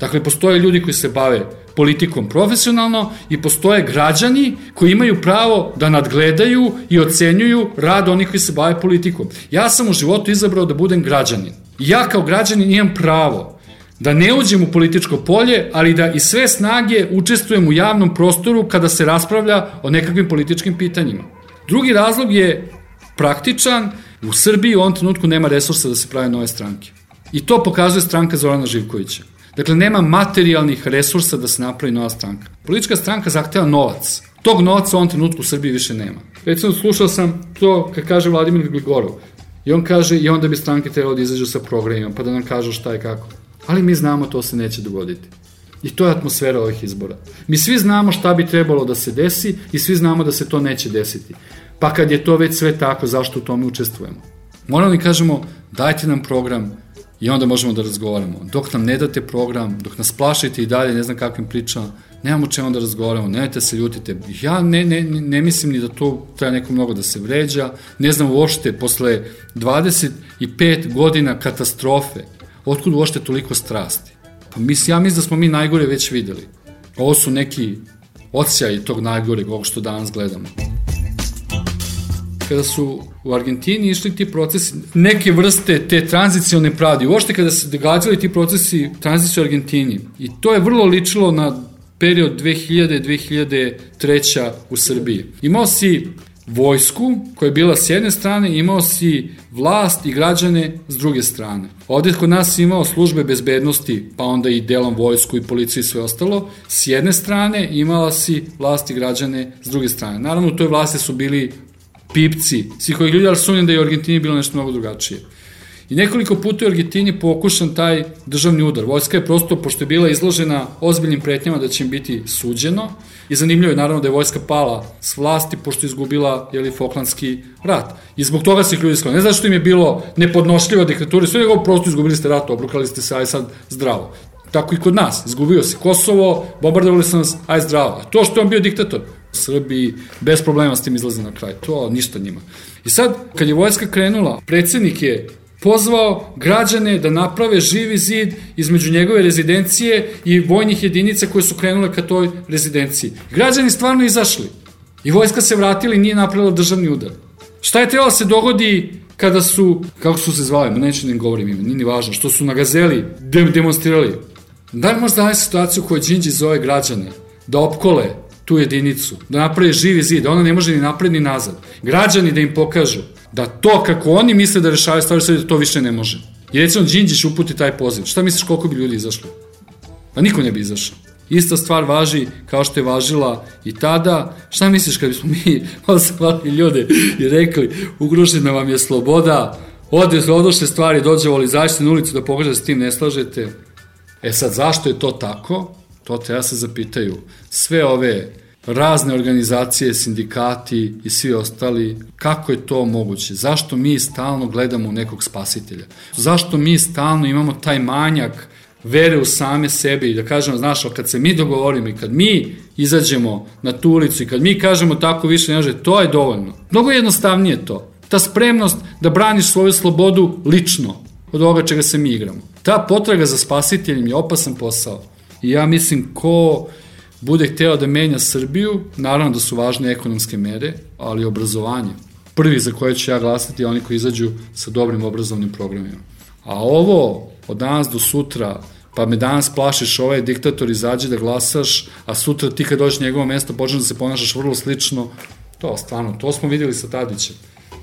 Dakle, postoje ljudi koji se bave politikom profesionalno i postoje građani koji imaju pravo da nadgledaju i ocenjuju rad onih koji se bave politikom. Ja sam u životu izabrao da budem građanin. Ja kao građanin imam pravo da ne uđem u političko polje, ali da i sve snage učestvujem u javnom prostoru kada se raspravlja o nekakvim političkim pitanjima. Drugi razlog je praktičan, u Srbiji u ovom trenutku nema resursa da se prave nove stranke. I to pokazuje stranka Zorana Živkovića. Dakle, nema materijalnih resursa da se napravi nova stranka. Politička stranka zahteva novac. Tog novca u ovom trenutku u Srbiji više nema. Recimo, slušao sam to kad kaže Vladimir Gligorov. I on kaže, i onda bi stranke trebalo da izađu sa programima, pa da nam kažu šta je kako. Ali mi znamo to se neće dogoditi. I to je atmosfera ovih izbora. Mi svi znamo šta bi trebalo da se desi i svi znamo da se to neće desiti. Pa kad je to već sve tako, zašto u tome učestvujemo? Moramo li kažemo, dajte nam program i onda možemo da razgovaramo. Dok nam ne date program, dok nas plašite i dalje, ne znam kakvim pričama, nemamo čemu da razgovaramo, nemojte se ljutite. Ja ne, ne, ne mislim ni da to treba neko mnogo da se vređa, ne znam uošte, posle 25 godina katastrofe, otkud uošte toliko strasti? Pa mis, ja mislim da smo mi najgore već videli. Ovo su neki odsjaj tog najgoreg, ovog što danas gledamo kada su u Argentini išli ti procesi, neke vrste te tranzicione pravde, uošte kada se događali ti procesi tranzicije u Argentini. I to je vrlo ličilo na period 2000-2003 u Srbiji. Imao si vojsku koja je bila s jedne strane, imao si vlast i građane s druge strane. Ovde kod nas imao službe bezbednosti, pa onda i delom vojsku i policiju i sve ostalo. S jedne strane imala si vlast i građane s druge strane. Naravno, u toj vlasti su bili pipci, svih ovih ljudi, ali sumnjam da je u Argentini bilo nešto mnogo drugačije. I nekoliko puta u Argentini pokušan taj državni udar. Vojska je prosto, pošto je bila izložena ozbiljnim pretnjama da će im biti suđeno, i zanimljivo je naravno da je vojska pala s vlasti pošto je izgubila jeli, Foklandski rat. I zbog toga se ljudi sklonili. Ne zato što im je bilo nepodnošljiva diktatura, sve nego prosto izgubili ste rat, obrukali ste se, aj sad zdravo. Tako i kod nas. Izgubio se Kosovo, bombardovali su nas, aj zdravo. A to što je on bio diktator, Srbiji bez problema s tim izlaze na kraj. To ništa njima. I sad, kad je vojska krenula, predsednik je pozvao građane da naprave živi zid između njegove rezidencije i vojnih jedinica koje su krenule ka toj rezidenciji. Građani stvarno izašli. I vojska se vratila i nije napravila državni udar. Šta je trebalo da se dogodi kada su, kako su se zvali, neću da im govorim ime, nije ni važno, što su na gazeli demonstrirali. Da li možda daje situaciju koju Đinđi zove građane da opkole tu jedinicu, da naprave živi zid, da ona ne može ni napred ni nazad. Građani da im pokažu da to kako oni misle da rešavaju stvari da to više ne može. I recimo Đinđić uputi taj poziv. Šta misliš koliko bi ljudi izašlo? Pa niko ne bi izašao. Ista stvar važi kao što je važila i tada. Šta misliš kad bismo mi [laughs] osvali ljude i rekli ugrožena vam je sloboda, ode, odošle stvari, dođe voli, izađite na ulicu da pokaže da s tim ne slažete. E sad, zašto je to tako? To treba se zapitaju. Sve ove razne organizacije, sindikati i svi ostali, kako je to moguće? Zašto mi stalno gledamo nekog spasitelja? Zašto mi stalno imamo taj manjak vere u same sebe i da kažemo, znaš, kad se mi dogovorimo i kad mi izađemo na tu ulicu i kad mi kažemo tako više ne to je dovoljno. Mnogo jednostavnije to. Ta spremnost da braniš svoju slobodu lično od ovoga čega se mi igramo. Ta potraga za spasiteljem je opasan posao. I ja mislim ko bude hteo da menja Srbiju, naravno da su važne ekonomske mere, ali obrazovanje. Prvi za koje ću ja glasati oni koji izađu sa dobrim obrazovnim programima. A ovo od danas do sutra, pa me danas plašiš, ovaj diktator izađe da glasaš, a sutra ti kad dođeš njegovo mesto počneš da se ponašaš vrlo slično, to stvarno, to smo videli sa Tadićem.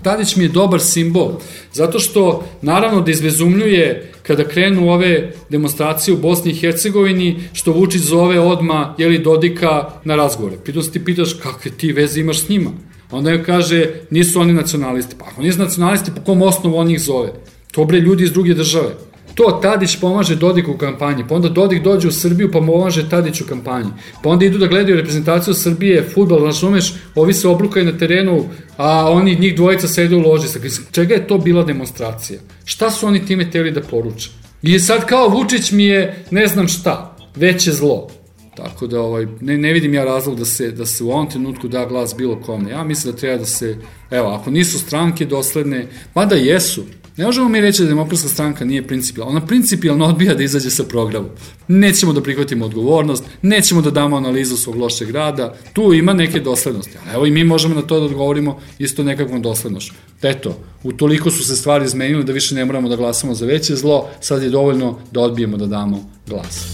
Tadić mi je dobar simbol, zato što naravno da izvezumljuje kada krenu ove demonstracije u Bosni i Hercegovini, što Vučić zove odma, jeli Dodika na razgovore. Pitan se ti pitaš kakve ti veze imaš s njima. Onda joj kaže, nisu oni nacionalisti. Pa ako nisu nacionalisti, po kom osnovu on ih zove? To bre ljudi iz druge države. To Tadić pomaže Dodiku u kampanji, pa onda Dodik dođe u Srbiju pa pomaže Tadić u kampanji. Pa onda idu da gledaju reprezentaciju Srbije, futbol, znaš umeš, ovi se oblukaju na terenu, a oni njih dvojica sede u loži. Čega je to bila demonstracija? Šta su oni time teli da poruče? I sad kao Vučić mi je ne znam šta, veće zlo. Tako da ovaj, ne, ne vidim ja razlog da se, da se u ovom trenutku da glas bilo kome. Ja mislim da treba da se, evo, ako nisu stranke dosledne, mada jesu, Ne možemo mi reći da demokratska stranka nije principijalna. Ona principijalno odbija da izađe sa programom. Nećemo da prihvatimo odgovornost, nećemo da damo analizu svog lošeg rada, tu ima neke doslednosti. Ali evo i mi možemo na to da odgovorimo isto nekakvom doslednošću. Eto, utoliko su se stvari izmenile da više ne moramo da glasamo za veće zlo, sad je dovoljno da odbijemo da damo glas.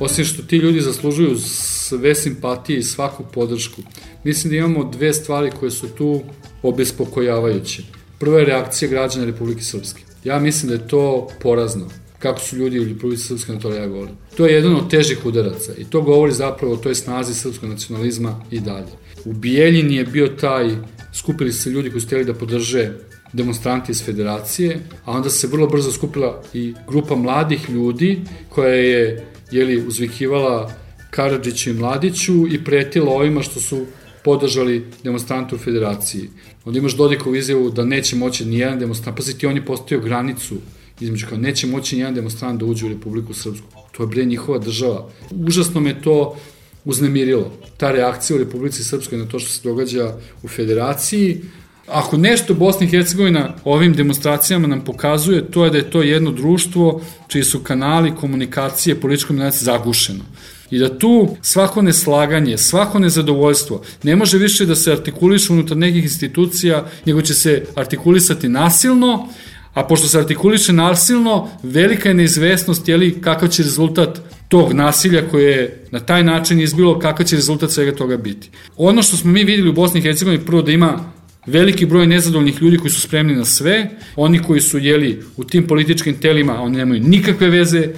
Osim što ti ljudi zaslužuju sve simpatije i svaku podršku, mislim da imamo dve stvari koje su tu obespokojavajuće. Prva je reakcija građana Republike Srpske. Ja mislim da je to porazno kako su ljudi u Republike Srpske na to reagovali. To je jedan od težih udaraca i to govori zapravo o toj snazi srpskog nacionalizma i dalje. U Bijeljini je bio taj, skupili se ljudi koji su htjeli da podrže demonstranti iz federacije, a onda se vrlo brzo skupila i grupa mladih ljudi koja je jeli, uzvikivala Karadžiću i Mladiću i pretila ovima što su podržali demonstrante u federaciji. Onda imaš Dodikovu izjavu da neće moći ni jedan demonstrant, paziti, on je postavio granicu između kao neće moći ni jedan demonstrant da uđe u Republiku Srpsku. To je bre njihova država. Užasno me to uznemirilo. Ta reakcija u Republici Srpskoj na to što se događa u federaciji, Ako nešto Bosna i Hercegovina ovim demonstracijama nam pokazuje, to je da je to jedno društvo čiji su kanali komunikacije političkom komunikacije zagušeno. I da tu svako neslaganje, svako nezadovoljstvo ne može više da se artikuliše unutar nekih institucija, nego će se artikulisati nasilno, a pošto se artikuliše nasilno, velika je neizvesnost je li kakav će rezultat tog nasilja koje je na taj način izbilo, kakav će rezultat svega toga biti. Ono što smo mi videli u Bosni i Hercegovini, prvo da ima veliki broj nezadovoljnih ljudi koji su spremni na sve, oni koji su jeli u tim političkim telima, oni nemaju nikakve veze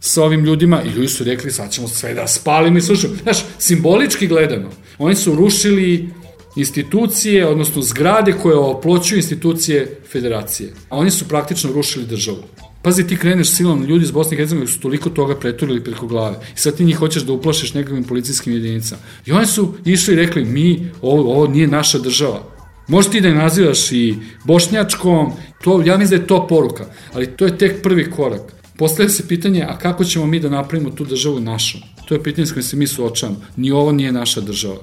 sa ovim ljudima i ljudi su rekli sad ćemo sve da spalimo i slušamo. Znaš, simbolički gledano, oni su rušili institucije, odnosno zgrade koje oploćuju institucije federacije. A oni su praktično rušili državu. Pazi, ti kreneš silom ljudi iz Bosne i Hercegovine su toliko toga preturili preko glave. I sad ti njih hoćeš da uplašiš nekakvim policijskim jedinicama. I oni su išli i rekli, mi, ovo, ovo nije naša država. Možeš ti da je nazivaš i bošnjačkom, to, ja mislim da je to poruka, ali to je tek prvi korak. Postavlja se pitanje, a kako ćemo mi da napravimo tu državu našom? To je pitanje s kojim se mi suočavamo. Ni ovo nije naša država.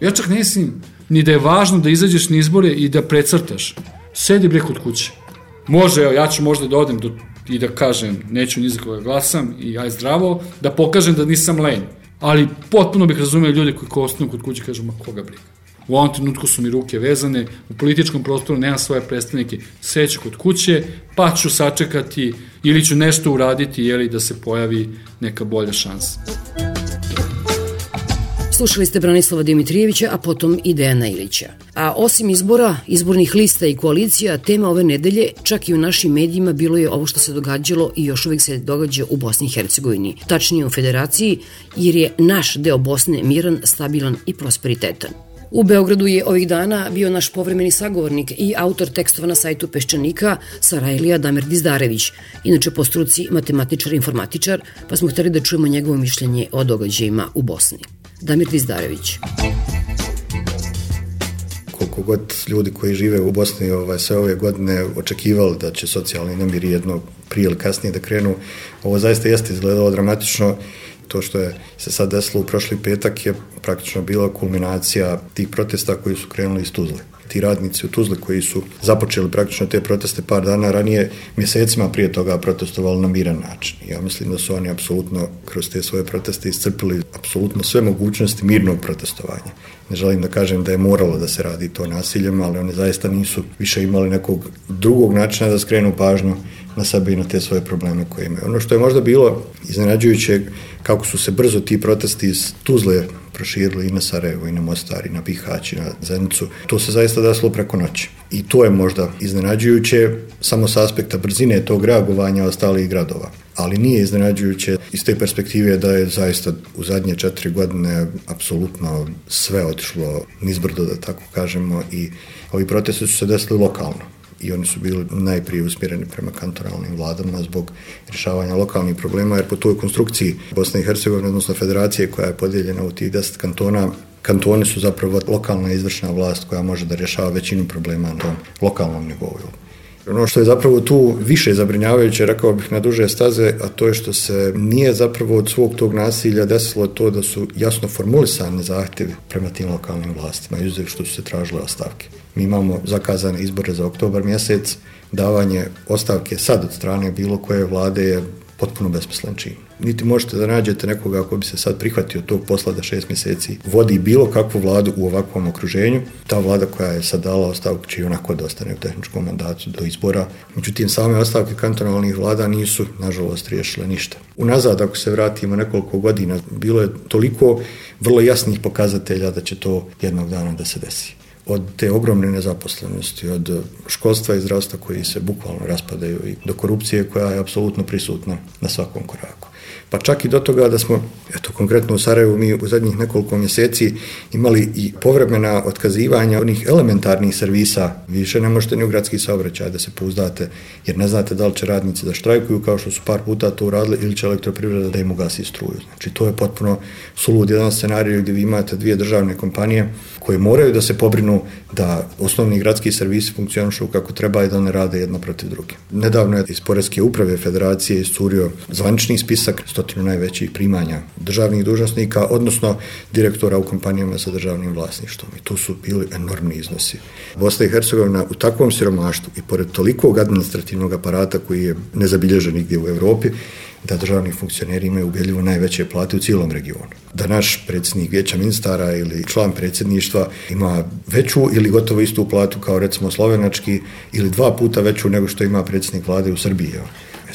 Ja čak ne mislim ni da je važno da izađeš na izbore i da precrtaš. Sedi bre kod kuće. Može, evo, ja ću možda da odem do, i da kažem, neću ni za koga glasam i aj zdravo, da pokažem da nisam lenj. Ali potpuno bih razumio ljude koji ko ostanu kod kuće kažu, ma koga briga. U ovom trenutku su mi ruke vezane, u političkom prostoru nemam svoje predstavnike, seću kod kuće, pa ću sačekati ili ću nešto uraditi jeli da se pojavi neka bolja šansa. Slušali ste Branislava Dimitrijevića, a potom i Dejana Ilića. A osim izbora, izbornih lista i koalicija, tema ove nedelje, čak i u našim medijima, bilo je ovo što se događalo i još uvek se događa u Bosni i Hercegovini, tačnije u Federaciji, jer je naš deo Bosne miran, stabilan i prosperitetan. U Beogradu je ovih dana bio naš povremeni sagovornik i autor tekstova na sajtu Peščanika Sarajlija Damir Dizdarević, inače po struci matematičar i informatičar, pa smo hteli da čujemo njegovo mišljenje o događajima u Bosni. Damir Dizdarević koliko god ljudi koji žive u Bosni ovaj, sve ove godine očekivali da će socijalni nemir jedno prije ili kasnije da krenu, ovo zaista jeste izgledalo dramatično To što je se sad desilo u prošli petak je praktično bila kulminacija tih protesta koji su krenuli iz Tuzle. Ti radnici u Tuzli koji su započeli praktično te proteste par dana ranije, mjesecima prije toga protestovali na miran način. Ja mislim da su oni apsolutno kroz te svoje proteste iscrpili apsolutno sve mogućnosti mirnog protestovanja. Ne želim da kažem da je moralo da se radi to nasiljem, ali oni zaista nisu više imali nekog drugog načina da skrenu pažnju na sebe i na te svoje probleme koje imaju. Ono što je možda bilo iznenađujuće kako su se brzo ti protesti iz Tuzle proširili i na Sarajevo, i na Mostar, i na Bihać, i na Zenicu. To se zaista desilo preko noći. I to je možda iznenađujuće samo s aspekta brzine tog reagovanja ostalih gradova. Ali nije iznenađujuće iz te perspektive da je zaista u zadnje četiri godine apsolutno sve otišlo nizbrdo, da tako kažemo, i ovi protesti su se desili lokalno i oni su bili najprije usmjereni prema kantonalnim vladama zbog rješavanja lokalnih problema, jer po toj konstrukciji Bosne i Hercegovine, odnosno federacije koja je podijeljena u tih deset kantona, kantoni su zapravo lokalna izvršna vlast koja može da rješava većinu problema na tom lokalnom nivou. Ono što je zapravo tu više zabrinjavajuće, rekao bih na duže staze, a to je što se nije zapravo od svog tog nasilja desilo to da su jasno formulisane zahtjevi prema tim lokalnim vlastima, izuzev što su se tražile ostavke. Mi imamo zakazane izbore za oktobar mjesec, davanje ostavke sad od strane bilo koje vlade je potpuno besmislen čin. Niti možete da nađete nekoga ko bi se sad prihvatio tog posla da šest mjeseci vodi bilo kakvu vladu u ovakvom okruženju. Ta vlada koja je sad dala ostavku će i onako da ostane u tehničkom mandatu do izbora. Međutim, same ostavke kantonalnih vlada nisu, nažalost, riješile ništa. Unazad, ako se vratimo nekoliko godina, bilo je toliko vrlo jasnih pokazatelja da će to jednog dana da se desi od te ogromne nezaposlenosti, od školstva i zdravstva koji se bukvalno raspadaju i do korupcije koja je apsolutno prisutna na svakom koraku. Pa čak i do toga da smo, eto konkretno u Sarajevu, mi u zadnjih nekoliko mjeseci imali i povremena otkazivanja onih elementarnih servisa. Više ne možete ni u gradski saobraćaj da se pouzdate, jer ne znate da li će radnici da štrajkuju kao što su par puta to uradili ili će elektroprivreda da im ugasi struju. Znači to je potpuno sulud jedan scenarij gdje vi imate dvije državne kompanije koje moraju da se pobrinu da osnovni gradski servisi funkcionišu kako treba i da ne rade jedno protiv druge. Nedavno je iz Poreske uprave federacije isturio zvanični spisak stotinu najvećih primanja državnih dužnosnika, odnosno direktora u kompanijama sa državnim vlasništvom. I to su bili enormni iznosi. Bosna i Hercegovina u takvom siromaštvu i pored tolikog administrativnog aparata koji je nezabilježen nigdje u Evropi, da državni funkcioneri imaju ubedljivo najveće plate u cijelom regionu. Da naš predsjednik vijeća ministara ili član predsjedništva ima veću ili gotovo istu platu kao recimo slovenački ili dva puta veću nego što ima predsjednik vlade u Srbiji.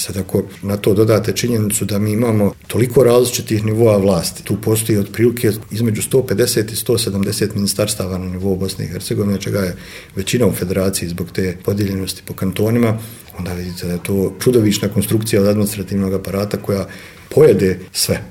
Sad ako na to dodate činjenicu da mi imamo toliko različitih nivoa vlasti, tu postoji otprilike između 150 i 170 ministarstava na nivou Bosne i Hercegovine, čega je većina u federaciji zbog te podijeljenosti po kantonima, onda vidite da je to čudovišna konstrukcija od administrativnog aparata koja pojede sve.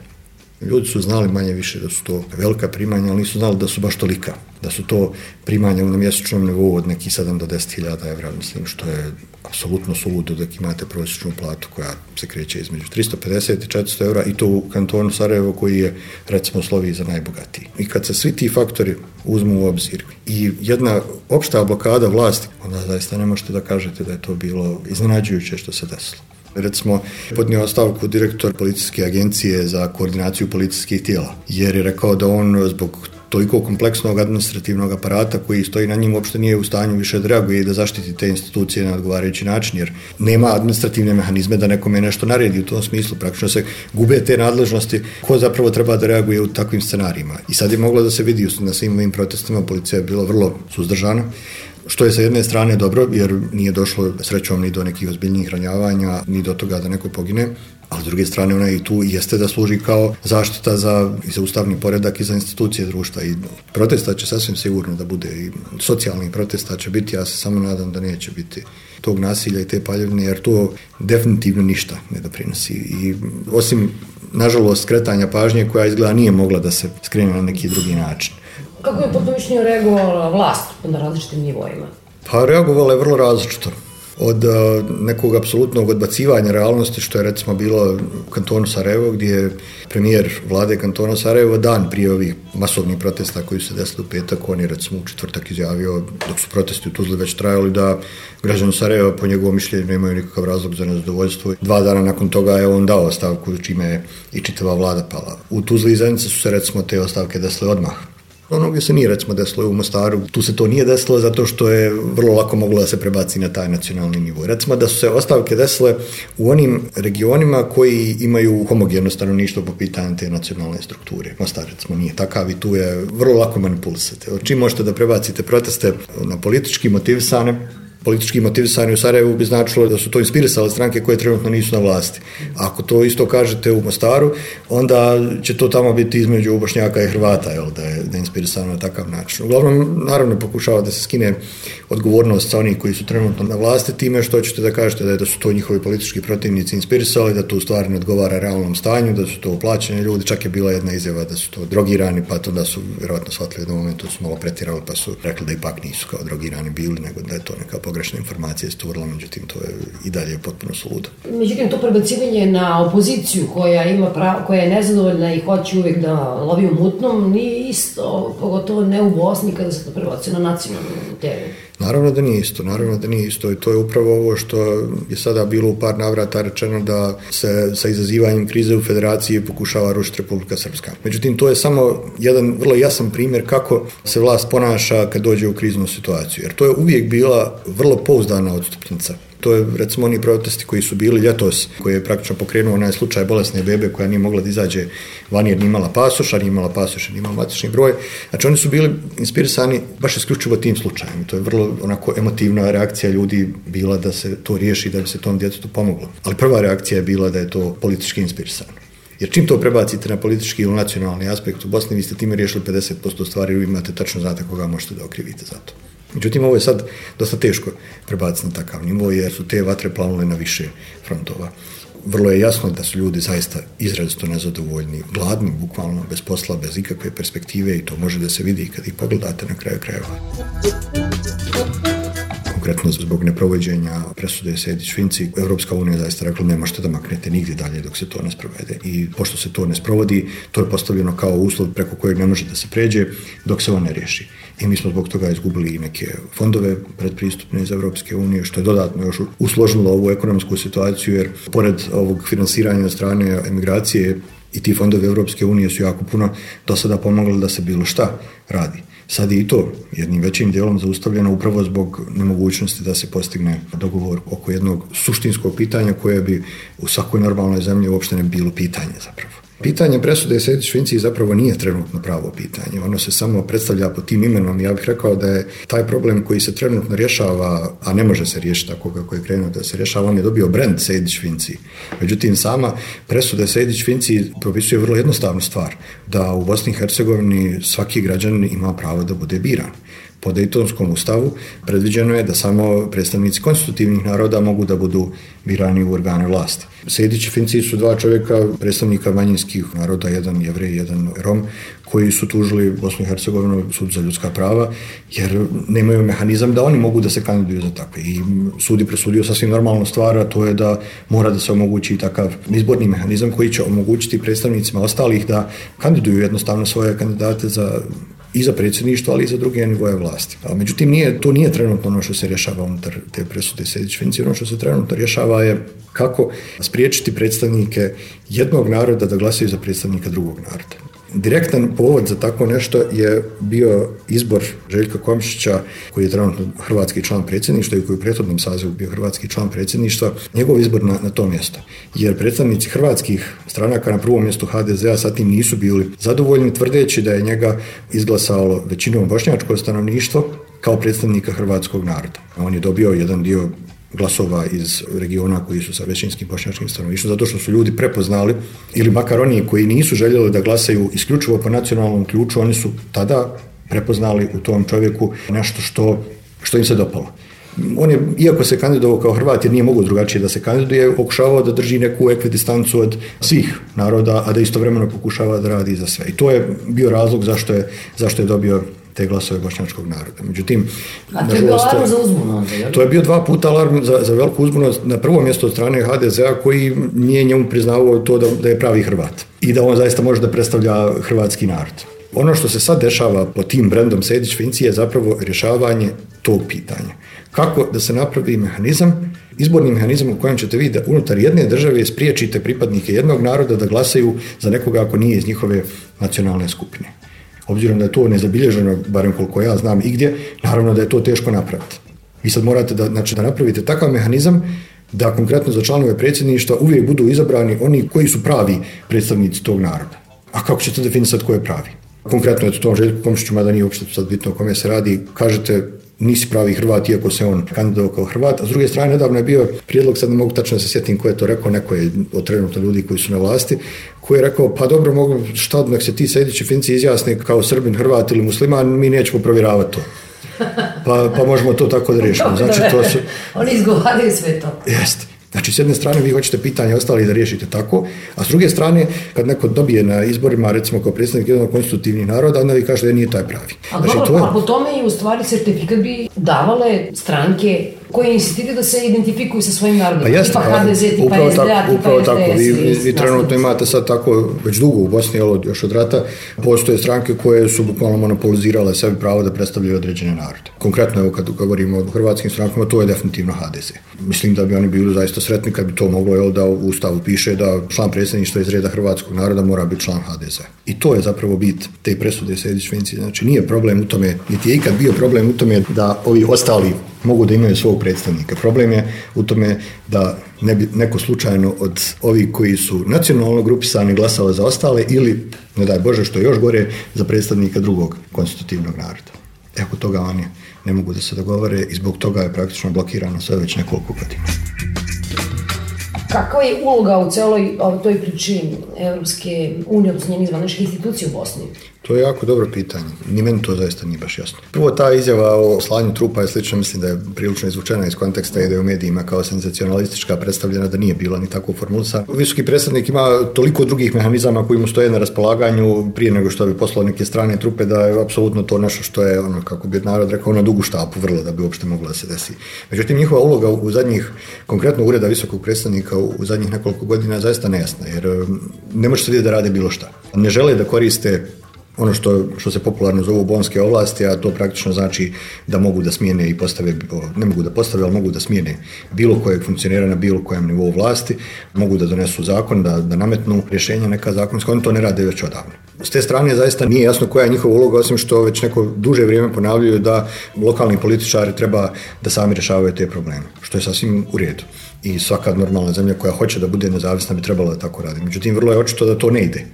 Ljudi su znali manje više da su to velika primanja, ali nisu znali da su baš tolika. Da su to primanja na mjesečnom nivou od nekih 7 do 10 hiljada evra, mislim, što je apsolutno suludo da imate prosječnu platu koja se kreće između 350 i 400 evra i to u kantonu Sarajevo koji je, recimo, slovi za najbogatiji. I kad se svi ti faktori uzmu u obzir i jedna opšta blokada vlasti, onda zaista ne možete da kažete da je to bilo iznenađujuće što se desilo. Recimo, podnio ostavku direktor policijske agencije za koordinaciju policijskih tijela, jer je rekao da on zbog toliko kompleksnog administrativnog aparata koji stoji na njim uopšte nije u stanju više da reaguje i da zaštiti te institucije na odgovarajući način, jer nema administrativne mehanizme da nekome nešto naredi u tom smislu. Praktično se gube te nadležnosti ko zapravo treba da reaguje u takvim scenarijima. I sad je moglo da se vidi na svim ovim protestima, policija je bila vrlo suzdržana, što je sa jedne strane dobro, jer nije došlo srećom ni do nekih ozbiljnijih ranjavanja, ni do toga da neko pogine, a s druge strane ona i tu jeste da služi kao zaštita za, i za ustavni poredak i za institucije društva i protesta će sasvim sigurno da bude i socijalni protesta će biti, ja se samo nadam da neće biti tog nasilja i te paljevne, jer to definitivno ništa ne doprinosi i osim nažalost skretanja pažnje koja izgleda nije mogla da se skrene na neki drugi način. Kako je po mišljenju reagovala vlast na različitim nivoima? Pa reagovala je vrlo različito od nekog apsolutnog odbacivanja realnosti, što je recimo bilo u kantonu Sarajevo, gdje je premijer vlade kantona Sarajevo dan prije ovih masovnih protesta koji se desili u petak, on je recimo u četvrtak izjavio, dok su protesti u Tuzli već trajali, da građani Sarajeva po njegovom mišljenju nemaju nikakav razlog za nezadovoljstvo. Dva dana nakon toga je on dao ostavku čime je i čitava vlada pala. U Tuzli i Zenice su se recimo te ostavke desile odmah Ono gdje se nije recimo desilo u Mostaru, tu se to nije desilo zato što je vrlo lako moglo da se prebaci na taj nacionalni nivo. Recimo da su se ostavke desile u onim regionima koji imaju homogeno stanovništvo po pitanju te nacionalne strukture. Mostar recimo nije takav i tu je vrlo lako manipulisati. Čim možete da prebacite proteste na politički motivisane, politički motivisani u Sarajevu bi značilo da su to inspirisale stranke koje trenutno nisu na vlasti. Ako to isto kažete u Mostaru, onda će to tamo biti između Bošnjaka i Hrvata, jel, da je, da je inspirisano na takav način. Uglavnom, naravno, pokušava da se skine odgovornost sa onih koji su trenutno na vlasti, time što ćete da kažete da, je, da su to njihovi politički protivnici inspirisali, da to u stvari ne odgovara realnom stanju, da su to uplaćeni ljudi, čak je bila jedna izjava da su to drogirani, pa to da su vjerojatno shvatili da u momentu su malo pretirali, pa su rekli da ipak nisu kao drogirani bili, nego da je to neka pogrešne informacije isturila, međutim to je i dalje potpuno suludo. Međutim, to prebacivanje na opoziciju koja ima prav, koja je nezadovoljna i hoće uvijek da lovi u mutnom, nije isto, pogotovo ne u Bosni kada se to prebacio na nacionalnu temu. Naravno da nije isto, naravno da nije isto i to je upravo ovo što je sada bilo u par navrata rečeno da se sa izazivanjem krize u federaciji pokušava rušiti Republika Srpska. Međutim, to je samo jedan vrlo jasan primjer kako se vlast ponaša kad dođe u kriznu situaciju, jer to je uvijek bila vrlo pouzdana odstupnica To je recimo oni protesti koji su bili ljetos, koji je praktično pokrenuo onaj slučaj bolesne bebe koja nije mogla da izađe van jer nije imala pasoša, nije imala pasoša, nije imala matični broj. Znači oni su bili inspirisani baš isključivo tim slučajem. To je vrlo onako emotivna reakcija ljudi bila da se to riješi, da bi se tom djetetu pomoglo. Ali prva reakcija je bila da je to politički inspirisano. Jer čim to prebacite na politički ili nacionalni aspekt u Bosni, vi ste time riješili 50% stvari i imate tačno znate koga možete da okrivite za to. Međutim, ovo je sad dosta teško prebaciti na takav nivo, jer su te vatre planule na više frontova. Vrlo je jasno da su ljudi zaista izrazito nezadovoljni, gladni, bukvalno, bez posla, bez ikakve perspektive i to može da se vidi kad ih pogledate na kraju krajeva konkretno zbog neprovođenja presude Sedić Finci, Evropska unija zaista rekla ne možete da maknete nigdje dalje dok se to ne sprovede. I pošto se to ne sprovodi, to je postavljeno kao uslov preko kojeg ne može da se pređe dok se on ne riješi. I mi smo zbog toga izgubili i neke fondove predpristupne iz Evropske unije, što je dodatno još usložilo ovu ekonomsku situaciju, jer pored ovog finansiranja strane emigracije i ti fondovi Evropske unije su jako puno do sada pomogli da se bilo šta radi. Sad je i to jednim većim dijelom zaustavljeno upravo zbog nemogućnosti da se postigne dogovor oko jednog suštinskog pitanja koje bi u svakoj normalnoj zemlji uopšte ne bilo pitanje zapravo. Pitanje presude Sejdić Finci zapravo nije trenutno pravo pitanje. Ono se samo predstavlja pod tim imenom. Ja bih rekao da je taj problem koji se trenutno rješava, a ne može se riješiti tako kako je krenuo da se rješava, on je dobio brand Sejdić Finci. Međutim, sama presuda Sejdić Finci propisuje vrlo jednostavnu stvar, da u Bosni i Hercegovini svaki građan ima pravo da bude biran. Po Dejtonskom ustavu predviđeno je da samo predstavnici konstitutivnih naroda mogu da budu birani u organe vlasti. Sejdić i Finci su dva čovjeka, predstavnika manjinskih naroda, jedan jevrej, jedan rom, koji su tužili Bosnu i Hercegovinu sud za ljudska prava, jer nemaju mehanizam da oni mogu da se kandiduju za takve. I sud je presudio sasvim normalnu stvar, a to je da mora da se omogući takav izborni mehanizam koji će omogućiti predstavnicima ostalih da kandiduju jednostavno svoje kandidate za i za predsjedništvo, ali i za druge nivoje vlasti. A međutim, nije, to nije trenutno ono što se rješava unutar te presude Sedić Finci. Ono što se trenutno rješava je kako spriječiti predstavnike jednog naroda da glasaju za predstavnika drugog naroda. Direktan povod za tako nešto je bio izbor Željka Komšića, koji je trenutno hrvatski član predsjedništva i koji u prethodnom sazivu bio hrvatski član predsjedništva, njegov izbor na, na to mjesto. Jer predstavnici hrvatskih stranaka na prvom mjestu HDZ-a sa tim nisu bili zadovoljni, tvrdeći da je njega izglasalo većinom bošnjačko stanovništvo kao predstavnika hrvatskog naroda. On je dobio jedan dio glasova iz regiona koji su sa većinskim bošnjačkim stanovništvom, zato što su ljudi prepoznali, ili makar oni koji nisu željeli da glasaju isključivo po nacionalnom ključu, oni su tada prepoznali u tom čovjeku nešto što, što im se dopalo. On je, iako se kandidovao kao Hrvat, jer nije mogu drugačije da se kandiduje, pokušavao da drži neku ekvidistancu od svih naroda, a da istovremeno pokušava da radi za sve. I to je bio razlog zašto je, zašto je dobio te glasove bošnjačkog naroda. Međutim, A to je bio alarm za uzbunu? To je bio dva puta alarm za, za veliku uzbunu na prvo mjesto od strane HDZ-a koji nije njemu priznavao to da, da je pravi Hrvat i da on zaista može da predstavlja hrvatski narod. Ono što se sad dešava po tim brendom Sedić Finci je zapravo rješavanje tog pitanja. Kako da se napravi mehanizam, izborni mehanizam u kojem ćete vi da unutar jedne države spriječite pripadnike jednog naroda da glasaju za nekoga ako nije iz njihove nacionalne skupine obzirom da je to nezabilježeno, barem koliko ja znam igdje, naravno da je to teško napraviti. Vi sad morate da, znači, da napravite takav mehanizam da konkretno za članove predsjedništva uvijek budu izabrani oni koji su pravi predstavnici tog naroda. A kako ćete definisati ko je pravi? Konkretno je to tom Željku Komšiću, mada nije uopšte sad bitno o kome se radi, kažete nisi pravi Hrvat, iako se on kandidovao kao Hrvat. A s druge strane, nedavno je bio prijedlog, sad ne mogu tačno da se sjetim ko je to rekao, neko je od trenutno ljudi koji su na vlasti, koji je rekao, pa dobro, mogu, šta, nek se ti sedići Finci izjasne kao Srbin, Hrvat ili musliman, mi nećemo provjeravati to. [laughs] Pa, pa možemo to tako da riješimo. Znači, to su... Oni izgovaraju sve to. Jeste. Znači, s jedne strane vi hoćete pitanje ostali da riješite tako, a s druge strane, kad neko dobije na izborima, recimo kao predstavnik jednog konstitutivnih naroda, onda vi kažete da nije taj pravi. A znači, dobro, to je... pa po tome i u stvari sertifikat bi davale stranke koji insistiraju da se identifikuju sa svojim narodom. Pa jeste, tipa pa, HDZ, tipa upravo SDA, tako, tipa upravo tako. Vi, vi trenutno imate sad tako, već dugo u Bosni, ali još od rata, postoje stranke koje su bukvalno monopolizirale sebi pravo da predstavljaju određene narode. Konkretno, evo kad govorimo o hrvatskim strankama, to je definitivno HDZ. Mislim da bi oni bili zaista sretni kad bi to moglo, jel, da u ustavu piše da član predsjedništva iz reda hrvatskog naroda mora biti član HDZ. I to je zapravo bit te presude Sedić Vinci. Znači, nije problem u tome, niti je ikad bio problem u tome da ovi ostali mogu da imaju svog predstavnika. Problem je u tome da ne bi neko slučajno od ovih koji su nacionalno grupisani glasale za ostale ili, ne daj Bože, što još gore, za predstavnika drugog konstitutivnog naroda. Eko toga oni ne mogu da se dogovore i zbog toga je praktično blokirano sve već nekoliko godina. Kakva je uloga u celoj toj priči Evropske unije, odnosno njenih zvaničnih institucija u Bosni? To je jako dobro pitanje. Ni meni to zaista nije baš jasno. Prvo, ta izjava o slanju trupa je slično, mislim da je prilično izvučena iz konteksta i da je u medijima kao senzacionalistička predstavljena da nije bila ni tako formulisana. Visoki predstavnik ima toliko drugih mehanizama koji mu stoje na raspolaganju prije nego što bi poslao neke strane trupe da je apsolutno to nešto što je ono kako bi narod rekao na dugu štapu vrlo da bi uopšte moglo da se desi. Međutim njihova uloga u zadnjih konkretno ureda visokog predstavnika u zadnjih nekoliko godina je zaista nejasna jer um, ne može se da rade bilo šta. Ne žele da koriste ono što, što se popularno zovu bonske ovlasti, a to praktično znači da mogu da smijene i postave, ne mogu da postave, ali mogu da smijene bilo kojeg funkcionera na bilo kojem nivou vlasti, mogu da donesu zakon, da, da nametnu rješenja neka zakonska, oni to ne rade već odavno. S te strane zaista nije jasno koja je njihova uloga, osim što već neko duže vrijeme ponavljaju da lokalni političari treba da sami rješavaju te probleme, što je sasvim u redu i svaka normalna zemlja koja hoće da bude nezavisna bi trebala da tako radi. Međutim, vrlo je očito da to ne ide.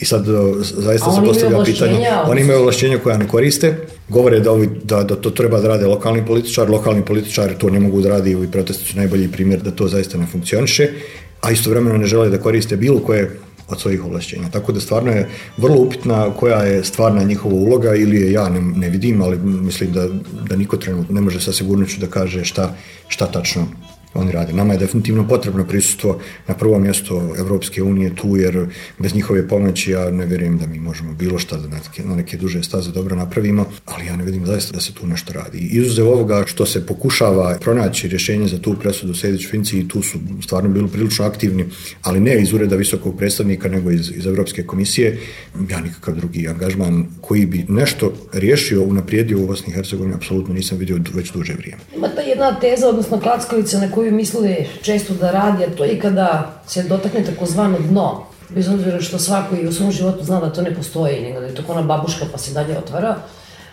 I sad o, zaista se postavlja pitanje, oni imaju ovlašćenja koja ne koriste, govore da, ovi, da, da to treba da rade lokalni političar, lokalni političari to ne mogu da radi ovi protesti su najbolji primjer da to zaista ne funkcioniše, a istovremeno ne žele da koriste bilo koje od svojih ovlašćenja. Tako da stvarno je vrlo upitna koja je stvarna njihova uloga ili je ja ne, ne vidim, ali mislim da, da niko trenutno ne može sa sigurnošću da kaže šta, šta tačno oni rade. Nama je definitivno potrebno prisustvo na prvo mjesto Evropske unije tu, jer bez njihove pomoći ja ne vjerujem da mi možemo bilo šta da na neke, na neke duže staze dobro napravimo, ali ja ne vidim zaista da se tu nešto radi. Izuzev ovoga što se pokušava pronaći rješenje za tu presudu Sedić Finci i tu su stvarno bili prilično aktivni, ali ne iz ureda visokog predstavnika, nego iz, iz Evropske komisije, ja nikakav drugi angažman koji bi nešto riješio, unaprijedio u Bosni i Hercegovini, apsolutno nisam vidio već duže vrijeme. Ima ta jedna teza, odnosno klackovica na misle često da radi, a to je kada se dotakne takozvano dno, bez obzira što svako i u svom životu zna da to ne postoji, nego da je to kona babuška pa se dalje otvara,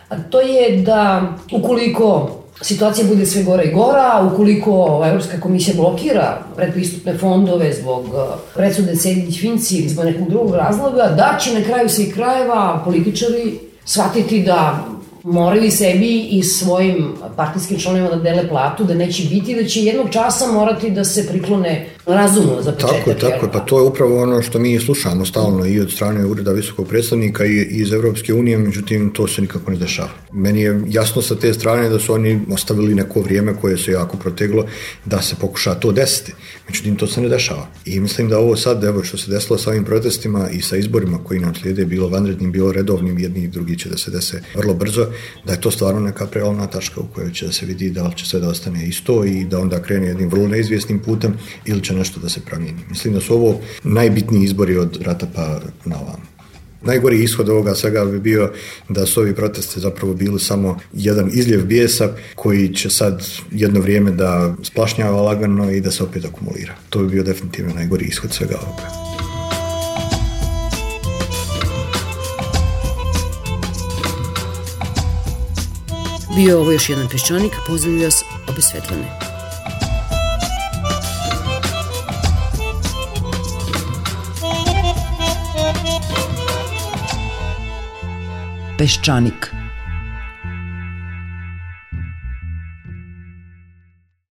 a to je da ukoliko situacija bude sve gora i gora, ukoliko Evropska komisija blokira predpristupne fondove zbog uh, presude Sedić Finci ili zbog nekog drugog razloga, da će na kraju svih krajeva političari shvatiti da morali sebi i svojim partijskim članovima da dele platu, da neće biti, da će jednog časa morati da se priklone razumno za početak. Tako je, tako je, pa to je upravo ono što mi slušamo stalno i od strane Ureda visokog predstavnika i iz Evropske unije, međutim to se nikako ne dešava. Meni je jasno sa te strane da su oni ostavili neko vrijeme koje se jako proteglo da se pokuša to desiti. Međutim, to se ne dešava. I mislim da ovo sad, evo što se desilo sa ovim protestima i sa izborima koji nam slijede, bilo vanrednim, bilo redovnim, jedni i drugi će da se dese vrlo brzo, da je to stvarno neka prelomna tačka u kojoj će da se vidi da li će sve da ostane isto i da onda krene jednim vrlo neizvjesnim putem ili će nešto da se promijeni. Mislim da su ovo najbitniji izbori od rata pa na ovam. Najgori ishod ovoga svega bi bio da su ovi proteste zapravo bili samo jedan izljev bijesa koji će sad jedno vrijeme da splašnjava lagano i da se opet akumulira. To bi bio definitivno najgori ishod svega ovoga. Bio je ovo još jedan peščanik, pozdravlju vas obe Svetlane. Peščanik.